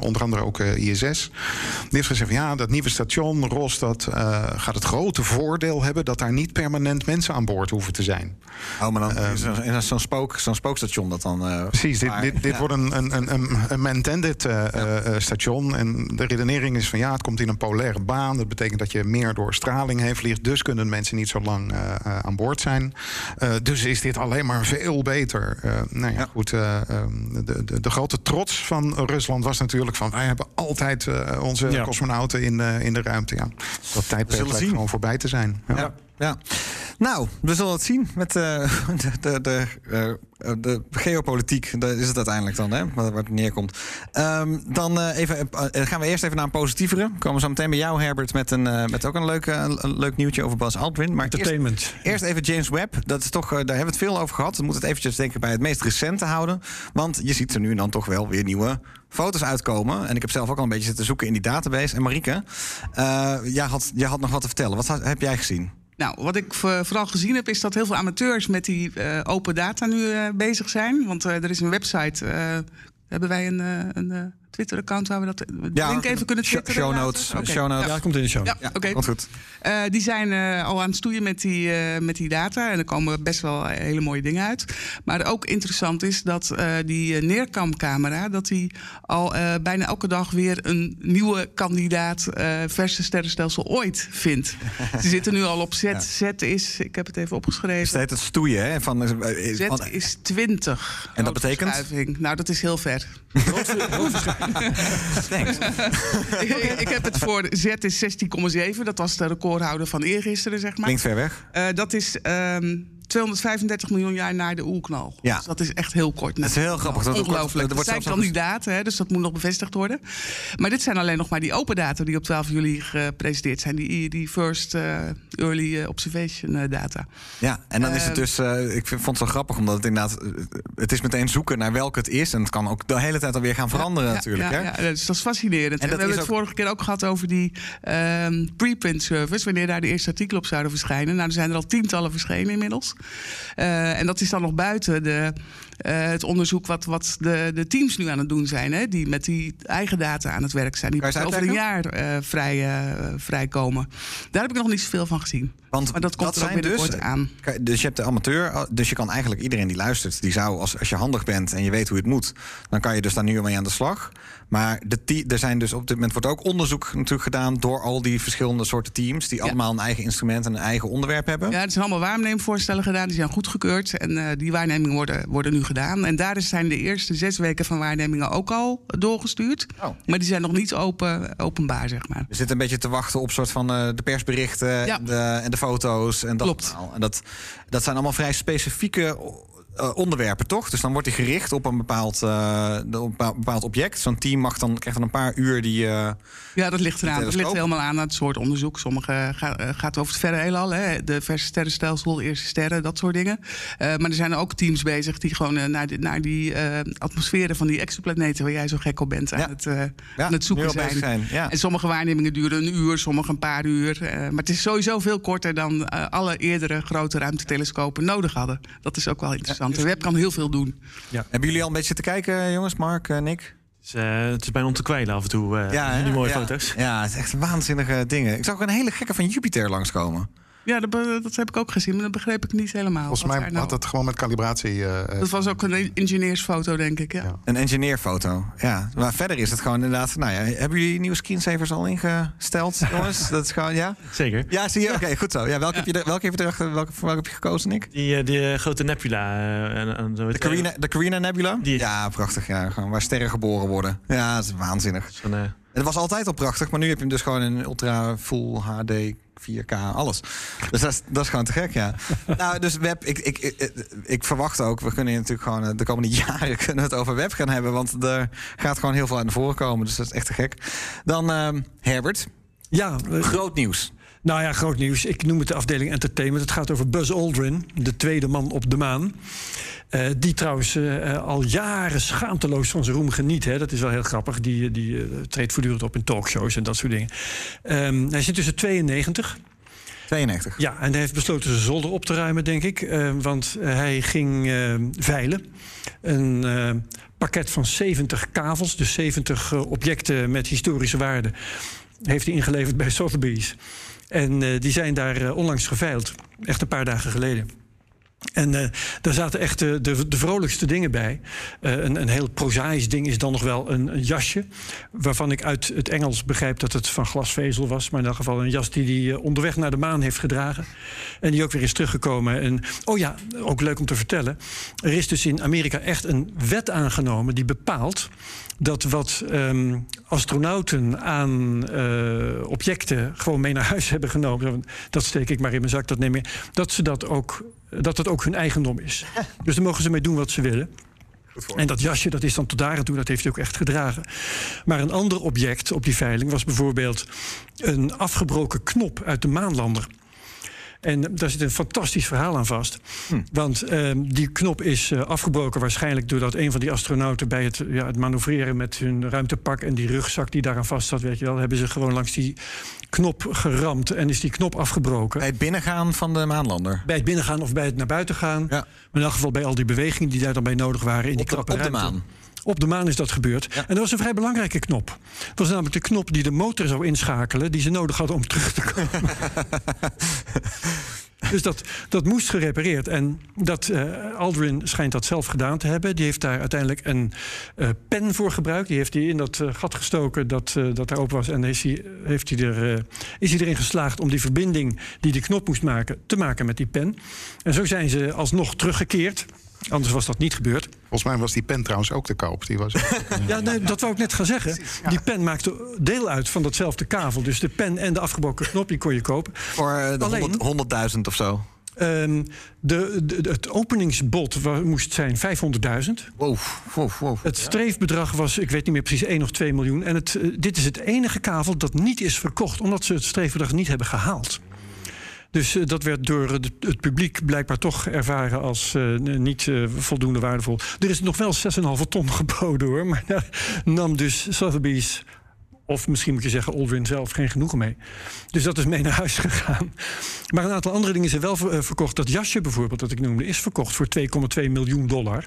onder andere ook ISS. Die heeft gezegd: van, ja, dat nieuwe station Ros dat, eh, gaat het grote voordeel hebben dat daar niet permanent mensen aan boord hoeven te zijn. Oh, maar dan Ehm, is er- is er zo'n spook, zo'n spookstation dat dan. Precies, dit, maar- dit, dit ja. wordt een, een, een, een, een station. En de redenering is van ja, het komt in een polaire baan. Dat betekent dat je meer door straling heen vliegt. Dus kunnen mensen niet zo lang eh, eh, aan boord zijn. Eh, dus is dit alleen maar veel beter. Nou ja, goed. eh, ehm, de, de, de grote trots van Rusland was natuurlijk van wij hebben altijd onze Ja. cosmonauten in, de in de ruimte. Ja, dat tijdperk lijkt gewoon voorbij te zijn. Ja. Ja, ja. Nou, we zullen het zien met eh, de, de, de, eh, de geopolitiek. Daar is het uiteindelijk dan, hè, waar het neerkomt. Ehm, dan eh, even, gaan we eerst even naar een positievere. We komen zo meteen bij jou, Herbert, met, een, met ook een leuk, eh, een leuk nieuwtje over Bas Aldrin. Maar Entertainment. Eerst, eerst even James Webb. Dat is toch, daar hebben we het veel over gehad. We moeten het eventjes denk ik bij het meest recente houden. Want je ziet er nu en dan toch wel weer nieuwe foto's uitkomen. En ik heb zelf ook al een beetje zitten zoeken in die database. En Marieke, jij, had, jij had nog wat te vertellen. Wat heb jij gezien? Nou, wat ik vo- vooral gezien heb, is dat heel veel amateurs met die eh, open data nu eh, bezig zijn. Want eh, er is een website. hebben wij een, een Twitter-account waar we dat Ja, link even kunnen twitteren? show notes, show notes. Ja. Ja, komt in de show. Ja, oké. Komt goed. Eh, die zijn eh, al aan het stoeien met die, eh, met die data. En er komen best wel hele mooie dingen uit. Maar ook interessant is dat eh, die neerkamcamera... dat die al eh, bijna elke dag weer een nieuwe kandidaat... eh verse sterrenstelsel ooit vindt. Ze zitten nu al op Z. Z is, ik heb het even opgeschreven... Dus het heet het stoeien, hè? Van, Z van- is 20. En dat betekent? Nou, dat is heel ver. Thanks. ik, ik heb het voor Z is 16,7. Dat was de recordhouder van eergisteren, zeg maar. Klinkt ver weg. Eh, dat is ehm 235 miljoen jaar na de oerknal. Ja. Dus dat is echt heel kort. Dat is heel grappig. Dat- Ongelooflijk. er wordt zijn kandidaten, hè, dus dat moet nog bevestigd worden. Maar dit zijn alleen nog maar die open data die op 12 juli gepresenteerd zijn. Die, die first eh, early eh, observation eh, data. Ja, en dan is het dus... ik vond het zo grappig, omdat het inderdaad... het is meteen zoeken naar welke het is. En het kan ook de hele tijd alweer gaan veranderen Ja, natuurlijk. Ja, hè? ja, dus dat is fascinerend. En we hebben het vorige keer ook gehad over die ehm, preprint service. Wanneer daar de eerste artikelen op zouden verschijnen. Nou, er zijn er al tientallen verschenen inmiddels. Eh, en dat is dan nog buiten de, eh, het onderzoek wat, wat de, de teams nu aan het doen zijn. Hè, die met die eigen data aan het werk zijn. Die over een jaar eh, vrij, eh, vrijkomen. Daar heb ik nog niet zoveel van gezien. Want maar dat komt er ook zijn binnenkort dus, aan. Dus je hebt de amateur, dus je kan eigenlijk iedereen die luistert, die zou, als, als je handig bent en je weet hoe het moet, dan kan je dus daar nu mee aan de slag. Maar de er zijn dus op dit moment wordt ook onderzoek natuurlijk gedaan door al die verschillende soorten teams, die allemaal een eigen instrument en een eigen onderwerp hebben. Ja, er zijn allemaal waarneemvoorstellen gedaan. Die zijn goedgekeurd. En die waarnemingen worden, worden nu gedaan. En daar zijn de eerste zes weken van waarnemingen ook al doorgestuurd. Oh. Maar die zijn nog niet open, openbaar, zeg maar. We zitten een beetje te wachten op soort van eh, de persberichten Ja. en, de, en de foto's. En dat, Klopt. En dat, dat zijn allemaal vrij specifieke eh, onderwerpen, toch? Dus dan wordt die gericht op een bepaald, eh, op een bepaald- object. Zo'n team mag dan, krijgt dan een paar uur die... eh, Ja, dat ligt eraan. Dat ligt helemaal aan het soort onderzoek. Sommige ga- gaat over het verre heelal. Hè? De verse sterrenstelsel, eerste sterren, dat soort dingen. Maar er zijn ook teams bezig die gewoon naar, de, naar die atmosferen van die exoplaneten... waar jij zo gek op bent, aan, het, aan het zoeken zijn. zijn, ja. En sommige waarnemingen duren een uur, sommige een paar uur. Maar het is sowieso veel korter dan alle eerdere grote ruimtetelescopen nodig hadden. Dat is ook wel interessant. De web kan heel veel doen. Hebben jullie al een beetje te kijken, jongens? Mark, eh, Nick? Het is, eh, het is bijna om te kwijlen af en toe. eh, hè? die mooie ja. foto's. Ja, het is echt waanzinnige dingen. Ik zag ook een hele gekke van Jupiter langskomen. Ja, dat, dat heb ik ook gezien, maar dat begreep ik niet helemaal. Volgens mij nou- had het gewoon met calibratie. eh, Dat was ook een ingenieursfoto, denk ik. Ja. Een engineerfoto. Ja, maar verder is het gewoon inderdaad... Nou ja, hebben jullie nieuwe screensavers al ingesteld, jongens? Dat is gewoon, ja? Zeker. Ja, zie je? Oké, goed zo. Ja, welke, Heb je welke, heb je er, welke, voor welke heb je gekozen, Nick? Die, eh, die eh, grote nebula. eh, en, De Carina, de Carina Nebula? Ja, prachtig. Ja, gewoon waar sterren geboren worden. Ja, dat is waanzinnig. Van, eh, Het was altijd al prachtig, maar nu heb je hem dus gewoon in ultra full HD 4K, alles. Dus dat is, dat is gewoon te gek, ja. nou, dus web, ik, ik, ik, ik verwacht ook, we kunnen natuurlijk gewoon eh, de komende jaren kunnen we het over web gaan hebben, want er gaat gewoon heel veel aan de voren komen, dus dat is echt te gek. Dan ehm, Herbert. Ja, groot nieuws. Nou ja, groot nieuws. Ik noem het de afdeling entertainment. Het gaat over Buzz Aldrin, de tweede man op de maan. Eh, die trouwens eh, al jaren schaamteloos van zijn roem geniet. Hè. Dat is wel heel grappig. Die, die eh, treedt voortdurend op in talkshows en dat soort dingen. Ehm, hij zit tussen 92. 92. Ja, en hij heeft besloten zijn zolder op te ruimen, denk ik. Eh, want hij ging eh, veilen. Een pakket van 70 kavels, dus 70 eh, objecten met historische waarde, heeft hij ingeleverd bij Sotheby's. En eh, die zijn daar eh, onlangs geveild, echt een paar dagen geleden. En eh, daar zaten echt de, de, de vrolijkste dingen bij. Een, een heel prozaïsch ding is dan nog wel een, jasje. Waarvan ik uit het Engels begrijp dat het van glasvezel was. Maar in elk geval een jas die hij onderweg naar de maan heeft gedragen. En die ook weer is teruggekomen. En, oh ja, ook leuk om te vertellen. Er is dus in Amerika echt een wet aangenomen die bepaalt dat wat ehm, astronauten aan eh, objecten gewoon mee naar huis hebben genomen. Dat steek ik maar in mijn zak, dat neem ik. Dat ze dat ook, dat het ook hun eigendom is. Dus daar mogen ze mee doen wat ze willen. En dat jasje, dat is dan tot daar en toe, dat heeft hij ook echt gedragen. Maar een ander object op die veiling was bijvoorbeeld een afgebroken knop uit de maanlander. En daar zit een fantastisch verhaal aan vast. Want ehm, die knop is eh, afgebroken waarschijnlijk doordat een van die astronauten bij het, ja, het manoeuvreren met hun ruimtepak en die rugzak die daaraan vast zat, weet je wel, hebben ze gewoon langs die knop geramd en is die knop afgebroken. Bij het binnengaan van de maanlander. Bij het binnengaan of bij het naar buiten gaan. Maar in elk geval bij al die bewegingen die daar dan bij nodig waren in die de- op de maan. Op de maan is dat gebeurd. En dat was een vrij belangrijke knop. Dat was namelijk de knop die de motor zou inschakelen... die ze nodig hadden om terug te komen. dus dat, dat moest gerepareerd. En dat, eh, Aldrin schijnt dat zelf gedaan te hebben. Die heeft daar uiteindelijk een eh, pen voor gebruikt. Die heeft hij in dat eh, gat gestoken dat, dat daar open was. En is hij, heeft hij er, is hij erin geslaagd om die verbinding die de knop moest maken... te maken met die pen. En zo zijn ze alsnog teruggekeerd. Anders was dat niet gebeurd. Volgens mij was die pen trouwens ook te koop. Die was... Ja, nee, dat wou ik net gaan zeggen. Die pen maakte deel uit van datzelfde kavel. Dus de pen en de afgebroken knop die kon je kopen. Voor eh, de Alleen- 100 100.000 of zo. Ehm, de, de- het openingsbod moest zijn 500.000. Wow, wow, wow. Het streefbedrag was, ik weet niet meer precies, 1 of 2 miljoen. En het, eh, dit is het enige kavel dat niet is verkocht... omdat ze het streefbedrag niet hebben gehaald. Dus eh, dat werd door het, publiek blijkbaar toch ervaren als eh, niet eh, voldoende waardevol. Er is nog wel 6,5 ton geboden hoor. Maar daar nam dus Sotheby's, of misschien moet je zeggen Aldrin zelf, geen genoegen mee. Dus dat is mee naar huis gegaan. Maar een aantal andere dingen zijn wel ver- verkocht. Dat jasje bijvoorbeeld, dat ik noemde, is verkocht voor 2,2 miljoen dollar.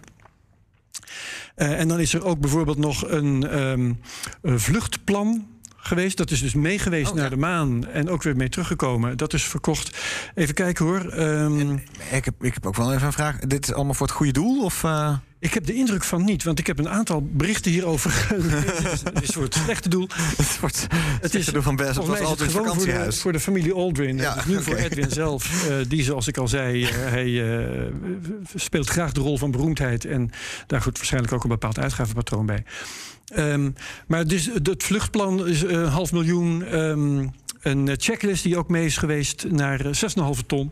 En dan is er ook bijvoorbeeld nog een, ehm, vluchtplan geweest. Dat is dus meegeweest naar de maan en ook weer mee teruggekomen. Dat is verkocht. Even kijken hoor. Ehm, Ik heb, ik heb ook wel even een vraag. Dit is allemaal voor het goede doel? Of, eh? ik heb de indruk van niet, want ik heb een aantal berichten hierover gelezen. Het is voor het slechte doel. Het wordt Het is doel van Best. mij is het gewoon voor de, voor de familie Aldrin. Ja, dus nu voor. Edwin zelf. eh, die, zoals ik al zei, eh, hij eh, speelt graag de rol van beroemdheid. En daar goed waarschijnlijk ook een bepaald uitgavenpatroon bij. Ehm, maar dus, het vluchtplan is een half miljoen. ehm, een checklist die ook mee is geweest naar eh, 6,5 ton.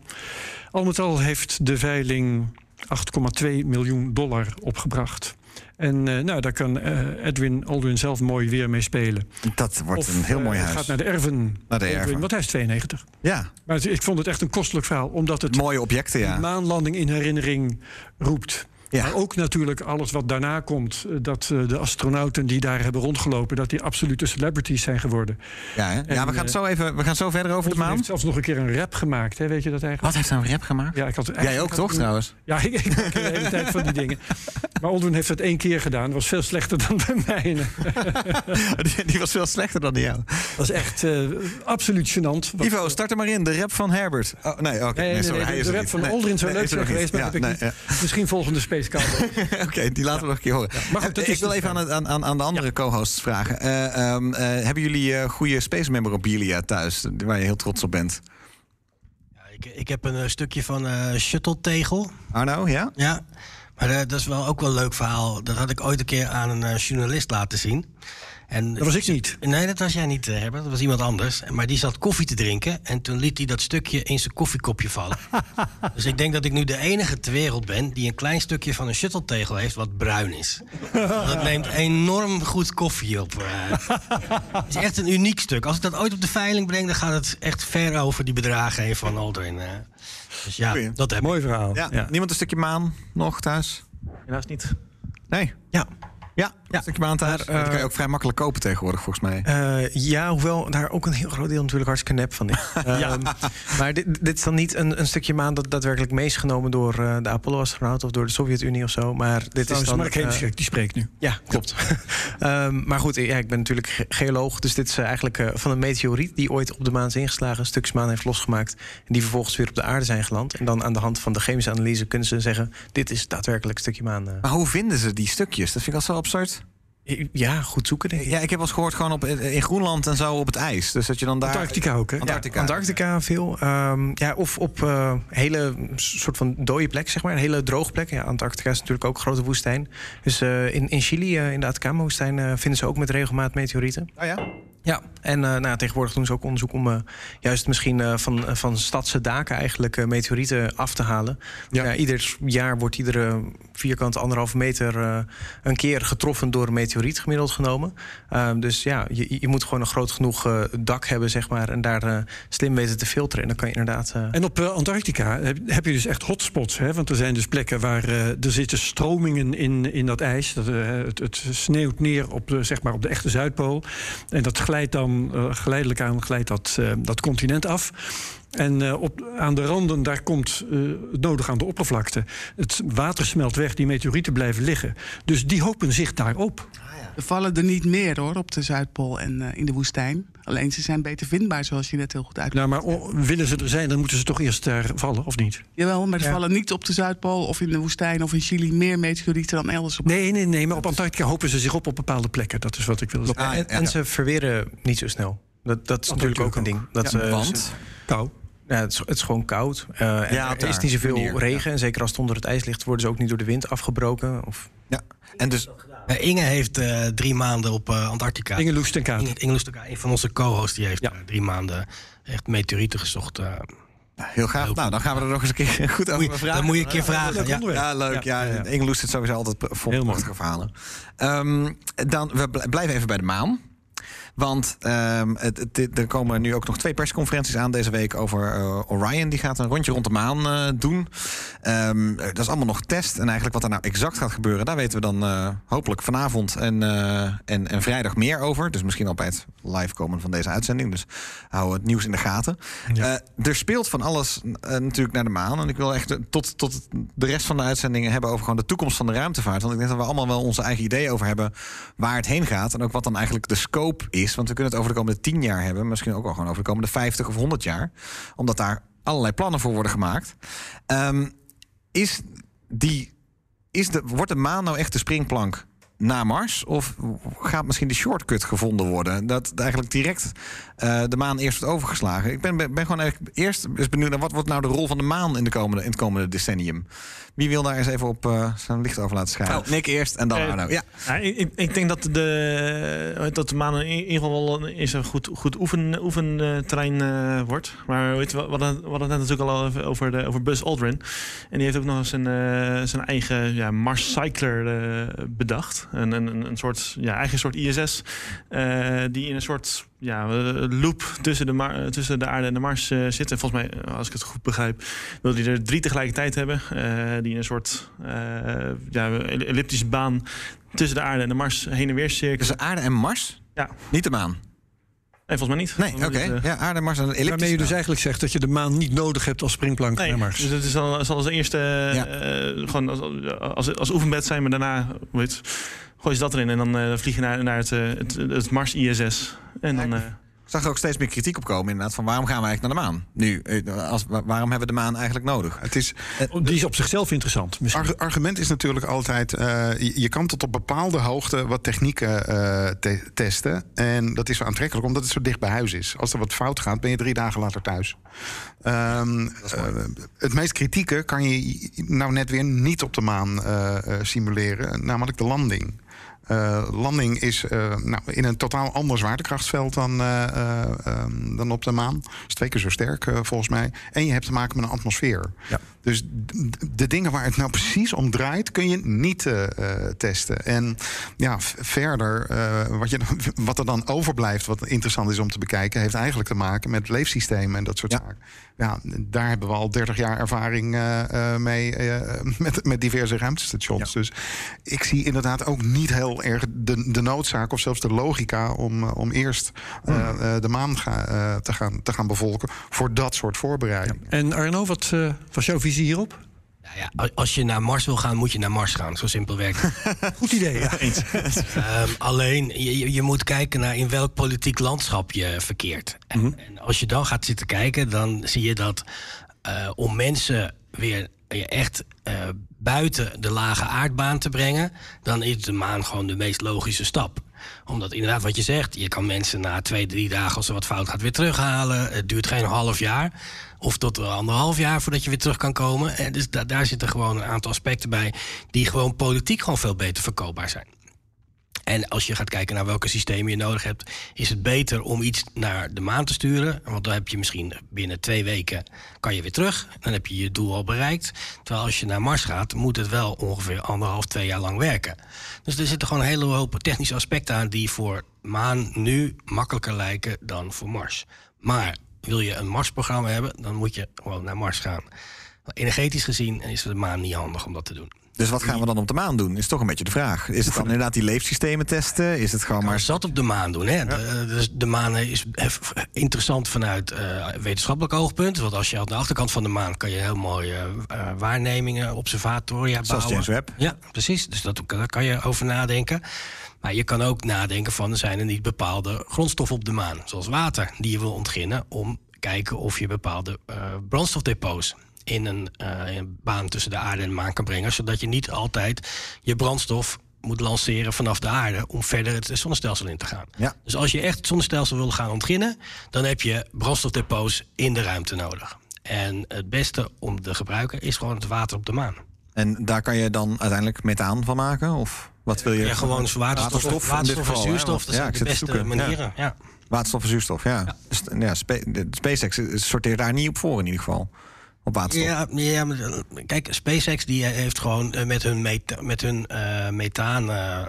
Al met al heeft de veiling 8,2 miljoen dollar opgebracht. En eh, nou, daar kan eh, Edwin Aldrin zelf mooi weer mee spelen. Dat wordt Of, een heel eh, mooi het huis. gaat naar de erven. Naar de erven. Want hij is 92. Ja, Maar het- ik vond het echt een kostelijk verhaal. Omdat het mooie objecten, ja. maanlanding in herinnering roept. Ja. Maar ook natuurlijk alles wat daarna komt. eh, Dat eh, de astronauten die daar hebben rondgelopen... dat die absolute celebrities zijn geworden. Ja, hè? ja we, gaan eh, zo even, we gaan zo verder over de Hij maan. heeft zelfs nog een keer een rap gemaakt. Hè? Weet je dat eigenlijk? Wat heeft hij een rap gemaakt? Ja, ik had, Jij ook had toch trouwens? Ja, ik, ik de hele tijd van die dingen. Maar Aldrin heeft het één keer gedaan. Dat was veel slechter dan bij mij. die, die was veel slechter dan die jou. Dat is echt absoluut gênant. Wat- Ivo, start er maar in. De rap van Herbert. Oh, nee, oké. Nee, de, rap van Aldrin zou leuk zijn geweest, maar niet. heb ik Ja, niet. Misschien volgende Space Oké, die laten we nog een keer horen. maar goed, dat Eh, is ik wil even aan, het- aan, aan, de andere co-hosts vragen. Eh, ehm, eh, hebben jullie eh, goede Space Memorabilia thuis, waar je heel trots op bent? Ik, ik heb een stukje van eh shuttle-tegel. Arno, ja? Ja. Maar dat is wel ook wel een leuk verhaal. Dat had ik ooit een keer aan een journalist laten zien. En Dat was ik niet. Nee, dat was jij niet, eh, Herbert. Dat was iemand anders. Maar die zat koffie te drinken. En toen liet hij dat stukje in zijn koffiekopje vallen. dus ik denk dat ik nu de enige ter wereld ben... die een klein stukje van een shuttle-tegel heeft wat bruin is. dat neemt enorm goed koffie op. eh. Het is echt een uniek stuk. Als ik dat ooit op de veiling breng... dan gaat het echt ver over die bedragen heen van Aldrin. eh. Dus ja, Goeie. dat heb Mooi ik. verhaal. Ja, Ja. Niemand een stukje maan nog thuis? Helaas niet. Nee. Ja. Ja, een stukje eh, dat kan je ook vrij makkelijk kopen tegenwoordig, volgens mij. Eh, ja, hoewel daar ook een heel groot deel natuurlijk hartstikke nep van is. Ehm, maar dit, dit is dan niet een, een stukje maan dat daadwerkelijk meegenomen door eh, de Apollo-astronaut of door de Sovjet-Unie of zo. Maar dit is dan. Mark eh, Heemskerk, die spreekt nu. ja, klopt. Ehm, maar goed, ja, ik ben natuurlijk ge- geoloog. Dus dit is eh, eigenlijk eh, van een meteoriet die ooit op de maan is ingeslagen, stukjes maan heeft losgemaakt. En die vervolgens weer op de aarde zijn geland. En dan aan de hand van de chemische analyse kunnen ze zeggen: dit is daadwerkelijk een stukje maan. eh. Maar hoe vinden ze die stukjes? Dat vind ik al zo absurd. Ja, goed zoeken, denk ik. Ja, ik heb wel eens gehoord gewoon op, in Groenland en zo op het ijs. Dus dat je dan daar... Antarctica ook, hè? Antarctica. Ja, Antarctica veel. Ehm, ja, of op eh, hele soort van dode plek, zeg maar. Een hele droge plek. Ja, Antarctica is natuurlijk ook een grote woestijn. Dus eh, in, in Chili, eh, in de Atacama-woestijn, eh, vinden ze ook met regelmaat meteorieten. Oh ja? Ja, en eh, nou, tegenwoordig doen ze ook onderzoek om eh, juist misschien eh, van, van stadse daken eigenlijk meteorieten af te halen. Ja. ieder jaar wordt iedere vierkante anderhalve meter een keer getroffen door een meteoriet gemiddeld genomen. Ehm, dus ja, je, je moet gewoon een groot genoeg dak hebben, zeg maar, en daar slim weten te filteren. En dan kan je inderdaad. En op Antarctica heb, heb je dus echt hotspots. Hè? Want er zijn dus plekken waar er zitten stromingen in, in dat ijs. Dat, het, het sneeuwt neer op de, zeg maar op de echte Zuidpool. En dat glijdt dan eh, geleidelijk aan glijdt dat, eh, dat continent af. En eh, op, aan de randen, daar komt eh, het nodig aan de oppervlakte. Het water smelt weg, die meteorieten blijven liggen. Dus die hopen zich daarop. Er vallen er niet meer hoor op de Zuidpool en eh, in de woestijn. Alleen ze zijn beter vindbaar, zoals je net heel goed uitlegt. Nou, maar o- willen ze er zijn, dan moeten ze toch eerst daar vallen, of niet? Jawel, maar er Ja. vallen niet op de Zuidpool of in de woestijn of in Chili meer meteorieten dan elders. Op. Nee, nee, nee, maar op Antarctica hopen ze zich op op bepaalde plekken. Dat is wat ik wil zeggen. en, en ze verweren niet zo snel. Dat, dat is natuurlijk ook een ding. Dat Ja, ze- want? Kou. Ja, het, is, het is gewoon koud. Eh, en Ja, er daar, is niet zoveel manier, regen. En zeker als het onder het ijs ligt, worden ze ook niet door de wind afgebroken. Of... Ja, en dus... Inge heeft eh, drie maanden op eh, Antarctica. Inge Loes ten Kaat. Inge, Inge Loes ten Kaat, een van onze co-hosts, die heeft eh, drie maanden echt meteorieten gezocht. eh. Heel graag. Nou, dan gaan we er nog eens een keer goed over vragen. dat moet je een keer vragen, ja. Ja, leuk. Ja, Ja, ja. Ingeloes zit sowieso altijd vol prachtige verhalen. Ehm, dan, we bl- blijven even bij de maan. Want ehm, het, er komen nu ook nog twee persconferenties aan deze week over eh, Orion. Die gaat een rondje rond de maan eh, doen. Ehm, dat is allemaal nog test. En eigenlijk wat er nou exact gaat gebeuren, daar weten we dan eh, hopelijk vanavond en, en, en vrijdag meer over. Dus misschien al bij het live komen van deze uitzending. Dus hou het nieuws in de gaten. Er speelt van alles natuurlijk naar de maan. En ik wil echt tot, tot de rest van de uitzendingen hebben over gewoon de toekomst van de ruimtevaart. Want ik denk dat we allemaal wel onze eigen ideeën over hebben waar het heen gaat. En ook wat dan eigenlijk de scope is. Want we kunnen het over de komende 10 jaar hebben. Misschien ook wel gewoon over de komende 50 of 100 jaar. Omdat daar allerlei plannen voor worden gemaakt. Ehm, is die, is de, wordt de maan nou echt de springplank naar Mars? Of gaat misschien de shortcut gevonden worden? Dat eigenlijk direct eh, de maan eerst wordt overgeslagen. Ik ben, ben gewoon eigenlijk eerst benieuwd naar wat wordt nou de rol van de maan in, de komende, in het komende decennium. Wie wil daar eens even op eh, zijn licht over laten schijnen? Nou, Nick eerst en dan eh, Arno. Ja. Ja, ik, ik- ik denk dat de, dat de maan in ieder geval is een goed, goed oefen, oefenterrein eh, wordt. Maar weet je, we hadden, we hadden het net natuurlijk al even over, de, over Buzz Aldrin. En die heeft ook nog eens een, eh, zijn eigen ja, Mars Cycler eh, bedacht. Een, een, een- een soort, ja, eigen soort ISS. eh, die in een soort ja, eh, loop tussen de, Mar- tussen de aarde en de Mars eh, zit. En volgens mij, eh, als ik het goed begrijp, wil hij er drie tegelijkertijd hebben. eh, die in een soort eh, ja, elliptische baan tussen de aarde en de Mars heen en weer cirkelen. Tussen aarde en Mars? Ja. Niet de maan? Nee, volgens mij niet. Nee, oké. Eh, Ja, aarde, Mars en een elliptische Waarmee je dus eigenlijk zegt dat je de maan niet nodig hebt als springplank Nee, naar Mars. dus het is al, zal als eerste eh, gewoon als, als, als oefenbed zijn, maar daarna heet, gooi je dat erin en dan eh, vlieg je naar, naar het, het, het Mars ISS. En dan, eh, zag er ook steeds meer kritiek op komen, inderdaad. Van waarom gaan we eigenlijk naar de maan? Nu, eh, als, wa- waarom hebben we de maan eigenlijk nodig? Het is, Die is op zichzelf interessant. misschien. Argument is natuurlijk altijd... eh, je, je kan tot op bepaalde hoogte wat technieken eh, te- testen. En dat is zo aantrekkelijk omdat het zo dicht bij huis is. Als er wat fout gaat, ben je drie dagen later thuis. Ehm, eh, het meest kritieke kan je nou net weer niet op de maan eh, eh, simuleren. Namelijk de landing. Eh, landing is eh, nou, in een totaal ander zwaartekrachtsveld dan, eh, eh, ehm, dan op de maan. is twee keer zo sterk volgens mij. En je hebt te maken met een atmosfeer. Dus de dingen waar het nou precies om draait, kun je niet eh, eh, testen. En ja, verder, eh, wat, je, wat er dan overblijft, wat interessant is om te bekijken, heeft eigenlijk te maken met leefsystemen en dat soort zaken. Ja, daar hebben we al 30 jaar ervaring mee met, met diverse ruimtestations. Dus ik zie inderdaad ook niet heel erg de, de noodzaak of zelfs de logica om, om eerst eh, de maan ga- te, gaan, te gaan bevolken voor dat soort voorbereidingen. En Arno, wat was jouw visie hierop? Nou ja, als je naar Mars wil gaan, moet je naar Mars gaan. Zo simpel werkt het. Goed idee, ja. Ehm, alleen, je, je- moet kijken naar in welk politiek landschap je verkeert. En, en als je dan gaat zitten kijken, dan zie je dat eh, om mensen weer echt eh, buiten de lage aardbaan te brengen, dan is de maan gewoon de meest logische stap omdat inderdaad wat je zegt, je kan mensen na twee, drie dagen als er wat fout gaat weer terughalen. Het duurt geen half jaar. Of tot anderhalf jaar voordat je weer terug kan komen. En dus da- daar zitten gewoon een aantal aspecten bij die gewoon politiek gewoon veel beter verkoopbaar zijn. En als je gaat kijken naar welke systemen je nodig hebt, is het beter om iets naar de maan te sturen. Want dan heb je misschien binnen twee weken kan je weer terug. Dan heb je je doel al bereikt. Terwijl als je naar Mars gaat, moet het wel ongeveer anderhalf, twee jaar lang werken. Dus er zitten gewoon een hele hoop technische aspecten aan die voor maan nu makkelijker lijken dan voor Mars. Maar wil je een Mars-programma hebben, dan moet je gewoon naar Mars gaan. Energetisch gezien is de maan niet handig om dat te doen. Dus wat gaan we dan op de maan doen? Is toch een beetje de vraag. Is het dan inderdaad die leefsystemen testen? Is het gewoon maar... zat op de maan doen. Hè? De, dus de maan is hef- interessant vanuit eh, wetenschappelijk oogpunt. Want als je aan de achterkant van de maan kan je heel mooie eh, waarnemingen, observatoria Zoals bouwen. James Webb. Ja, precies. Dus dat, daar kan je over nadenken. Maar je kan ook nadenken van, er zijn er niet bepaalde grondstoffen op de maan. Zoals water, die je wil ontginnen om kijken of je bepaalde eh, brandstofdepots in een, eh, een baan tussen de aarde en de maan kan brengen. Zodat je niet altijd je brandstof moet lanceren vanaf de aarde om verder het zonnestelsel in te gaan. Ja. Dus als je echt het zonnestelsel wil gaan ontginnen, dan heb je brandstofdepots in de ruimte nodig. En het beste om te gebruiken is gewoon het water op de maan. En daar kan je dan uiteindelijk methaan van maken? Of wat wil je? Ja, gewoon waterstof, dit waterstof en geval, zuurstof. Dat ja, zijn de beste manieren. Ja. Waterstof en zuurstof, ja. Dus, ja Spa- de SpaceX sorteert daar niet op voor in ieder geval. Op waterstof. Ja, ja eh, kijk, SpaceX die heeft gewoon eh, met hun, met hun eh, methaan eh,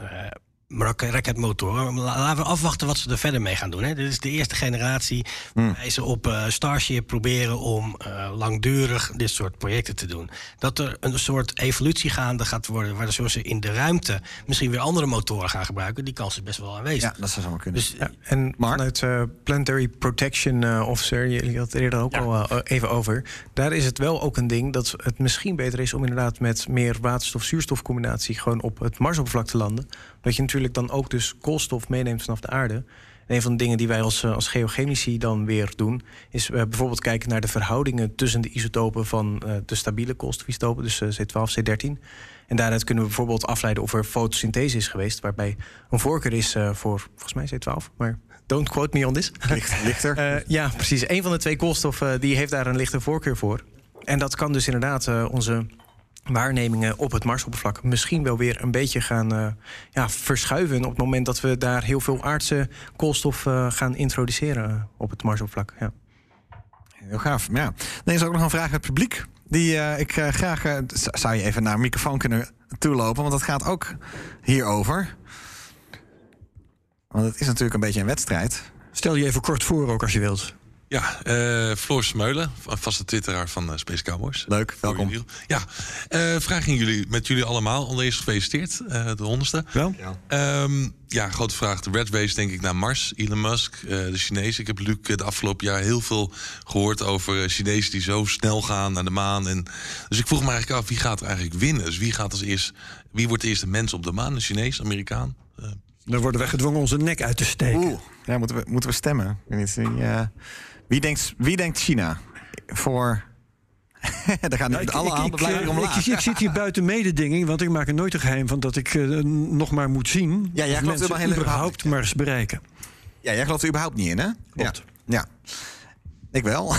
eh, raketmotoren. La- Laten we afwachten wat ze er verder mee gaan doen. Hè. Dit is de eerste generatie waarbij ze op eh, Starship proberen om eh, langdurig dit soort projecten te doen. Dat er een soort evolutie gaande gaat worden, waardoor ze in de ruimte misschien weer andere motoren gaan gebruiken. Die kans is best wel aanwezig. Ja, dat zou zomaar kunnen. Dus Ja, en vanuit eh, Planetary Protection Officer, jullie hadden het eerder ook al even over. Daar is het wel ook een ding dat het misschien beter is om inderdaad met meer waterstof-zuurstof combinatie gewoon op het Marsoppervlak te landen. Dat je natuurlijk dan ook dus koolstof meeneemt vanaf de aarde. En een van de dingen die wij als, eh, als geochemici dan weer doen, is eh, bijvoorbeeld kijken naar de verhoudingen tussen de isotopen van eh, de stabiele koolstofisotopen, dus eh, C12, C13. En daaruit kunnen we bijvoorbeeld afleiden of er fotosynthese is geweest, waarbij een voorkeur is voor volgens mij C12, maar don't quote me on this. lichter. Ja, precies. Een van de twee koolstoffen die heeft daar een lichte voorkeur voor. En dat kan dus inderdaad onze waarnemingen op het Marsoppervlak misschien wel weer een beetje gaan eh, ja, verschuiven op het moment dat we daar heel veel aardse koolstof eh, gaan introduceren op het Marsoppervlak. Ja. Heel gaaf. Ja. Dan is ook nog een vraag uit het publiek. Die eh, ik graag. zou je even naar een microfoon kunnen toelopen? Want dat gaat ook hierover. Want het is natuurlijk een beetje een wedstrijd. Stel je even kort voor ook als je wilt. Ja, eh Floor Smeulen, een vaste twitteraar van eh, Space Cowboys. Leuk, welkom. Jullie. Ja, eh vraag aan jullie, met jullie allemaal. Allereerst gefeliciteerd, eh, de honderdste. Wel? Ehm, ja, grote vraag. De Red Race denk ik naar Mars. Elon Musk, eh, de Chinezen. Ik heb Luc de afgelopen jaar heel veel gehoord over eh, Chinezen die zo snel gaan naar de maan. En, dus ik vroeg me eigenlijk af, wie gaat er eigenlijk winnen? Dus wie gaat als eerst, wie wordt de eerste mens op de maan? Een Chinees, Amerikaan? Eh, Dan worden we gedwongen onze nek uit te steken. Oeh, ja, moeten, we, moeten we stemmen? Ik weet niet, eh, wie, denkt, wie denkt China? Voor... Daar gaan Nou, nu alle handen blijven eh, omlaag. ik, ik zit hier buiten mededinging, want ik maak er nooit een geheim van dat ik eh, nog maar moet zien. Ja, jij of gelooft mensen helemaal überhaupt Mars bereiken. Ja, jij gelooft er überhaupt niet in, hè? Klopt. Ja. ja. Ik wel.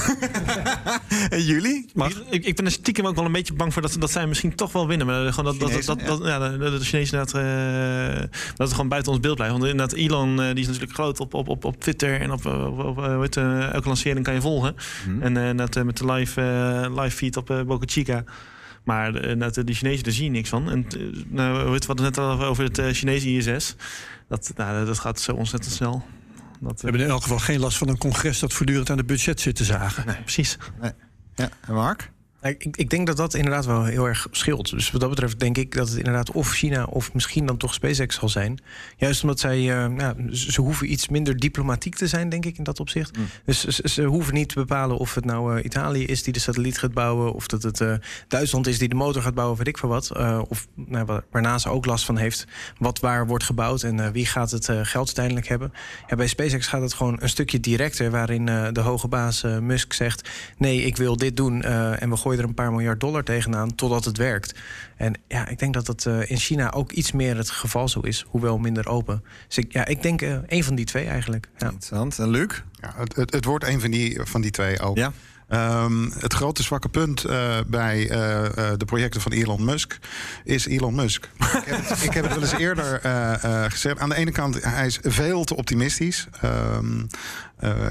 en jullie? Ik, ik, ik ben er stiekem ook wel een beetje bang voor dat, dat zij misschien toch wel winnen. Maar gewoon dat, dat, dat, Chinezen, dat, dat- ja. de, de, de Chinezen inderdaad, eh, dat het gewoon buiten ons beeld blijft. Want inderdaad, Elon eh, die is natuurlijk groot op, op, op, op Twitter en op, op, op, eh, eh, elke lancering kan je volgen. En eh, inderdaad, eh, met de live, eh, live feed op eh, Boca Chica. Maar eh, eh, die Chinezen, daar zie je niks van. En eh, nou, we hadden het net al over het eh, Chinese ISS. Dat, nou, dat gaat zo ontzettend snel. Dat, We hebben in elk geval geen last van een congres dat voortdurend aan het budget zit te zagen. Nee, precies. Ja, en Mark? Ik, ik denk dat dat inderdaad wel heel erg scheelt. Dus wat dat betreft denk ik dat het inderdaad of China of misschien dan toch SpaceX zal zijn. Juist omdat zij, eh, ze ze hoeven iets minder diplomatiek te zijn, denk ik, in dat opzicht. Dus ze, ze hoeven niet te bepalen of het nou eh, Italië is die de satelliet gaat bouwen, of dat het eh, Duitsland is die de motor gaat bouwen, weet ik veel wat. Of nou, waar- waar NASA ook last van heeft, wat waar wordt gebouwd en wie gaat het geld uiteindelijk hebben. Ja, bij SpaceX gaat het gewoon een stukje directer, waarin de hoge baas Musk zegt: nee, ik wil dit doen en we gooien er een paar miljard dollar tegenaan totdat het werkt. En ja, ik denk dat dat eh, in China ook iets meer het geval zo is, hoewel minder open. Dus ik, ja, ik denk eh een van die twee eigenlijk. Ja. Interessant. En Luc? Ja, het, het, het wordt een van die, van die twee ook. Ja. Ehm, het grote zwakke punt eh, bij eh, eh, de projecten van Elon Musk is Elon Musk. ik, heb het, ik heb het wel eens eerder eh, eh, gezegd. Aan de ene kant, hij is veel te optimistisch. Ehm, eh,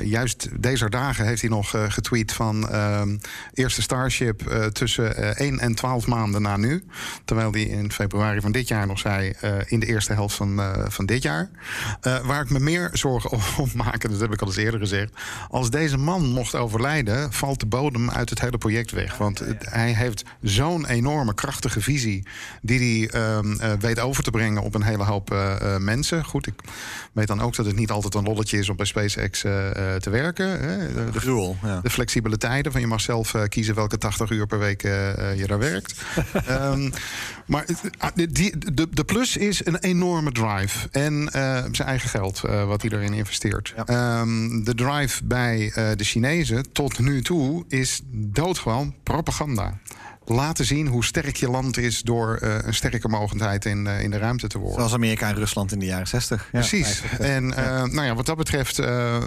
juist deze dagen heeft hij nog eh, getweet van ehm, eerste Starship eh, tussen eh 1 en 12 maanden na nu. Terwijl hij in februari van dit jaar nog zei eh, in de eerste helft van, eh, van dit jaar. Eh, waar ik me meer zorgen om maak, en dat heb ik al eens eerder gezegd. Als deze man mocht overlijden, valt de bodem uit het hele project weg. Want het- hij heeft zo'n enorme krachtige visie. die hij ehm, eh, weet over te brengen op een hele hoop eh, eh, mensen. Goed, ik weet dan ook dat het niet altijd een lolletje is om bij SpaceX eh, eh, te werken. Hè. De, Gruwel, ja. de flexibele tijden. Van je mag zelf eh, kiezen welke 80 uur per week eh, eh, je daar werkt. Ehm, maar eh, die, de, de plus is een enorme drive. En eh, zijn eigen geld eh, wat hij erin investeert. Ehm, de drive bij eh, de Chinezen tot nu toe is doodgewoon propaganda. Laten zien hoe sterk je land is door eh, een sterke mogendheid in, eh, in de ruimte te worden. Zoals Amerika en Rusland in de jaren 60. Ja, Precies. 50. En eh, nou ja, wat dat betreft, eh, eh,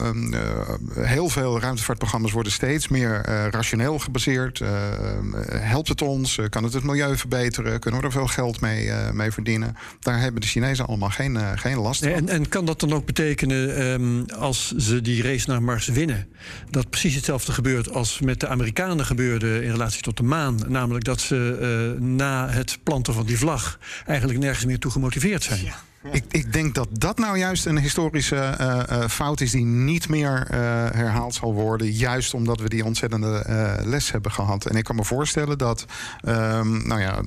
heel veel ruimtevaartprogramma's worden steeds meer eh, rationeel gebaseerd. Eh, eh, helpt het ons? Eh, kan het het milieu verbeteren? Kunnen we er veel geld mee, eh, mee verdienen? Daar hebben de Chinezen allemaal geen, eh, geen last van. Nee, en, en kan dat dan ook betekenen, ehm, als ze die race naar Mars winnen, dat precies hetzelfde gebeurt als met de Amerikanen gebeurde in relatie tot de maan? Namelijk dat ze eh, na het planten van die vlag eigenlijk nergens meer toe gemotiveerd zijn. Ik, ik denk dat dat nou juist een historische eh, eh, fout is die niet meer eh, herhaald zal worden. Juist omdat we die ontzettende les hebben gehad. En ik kan me voorstellen dat, ehm, nou ja,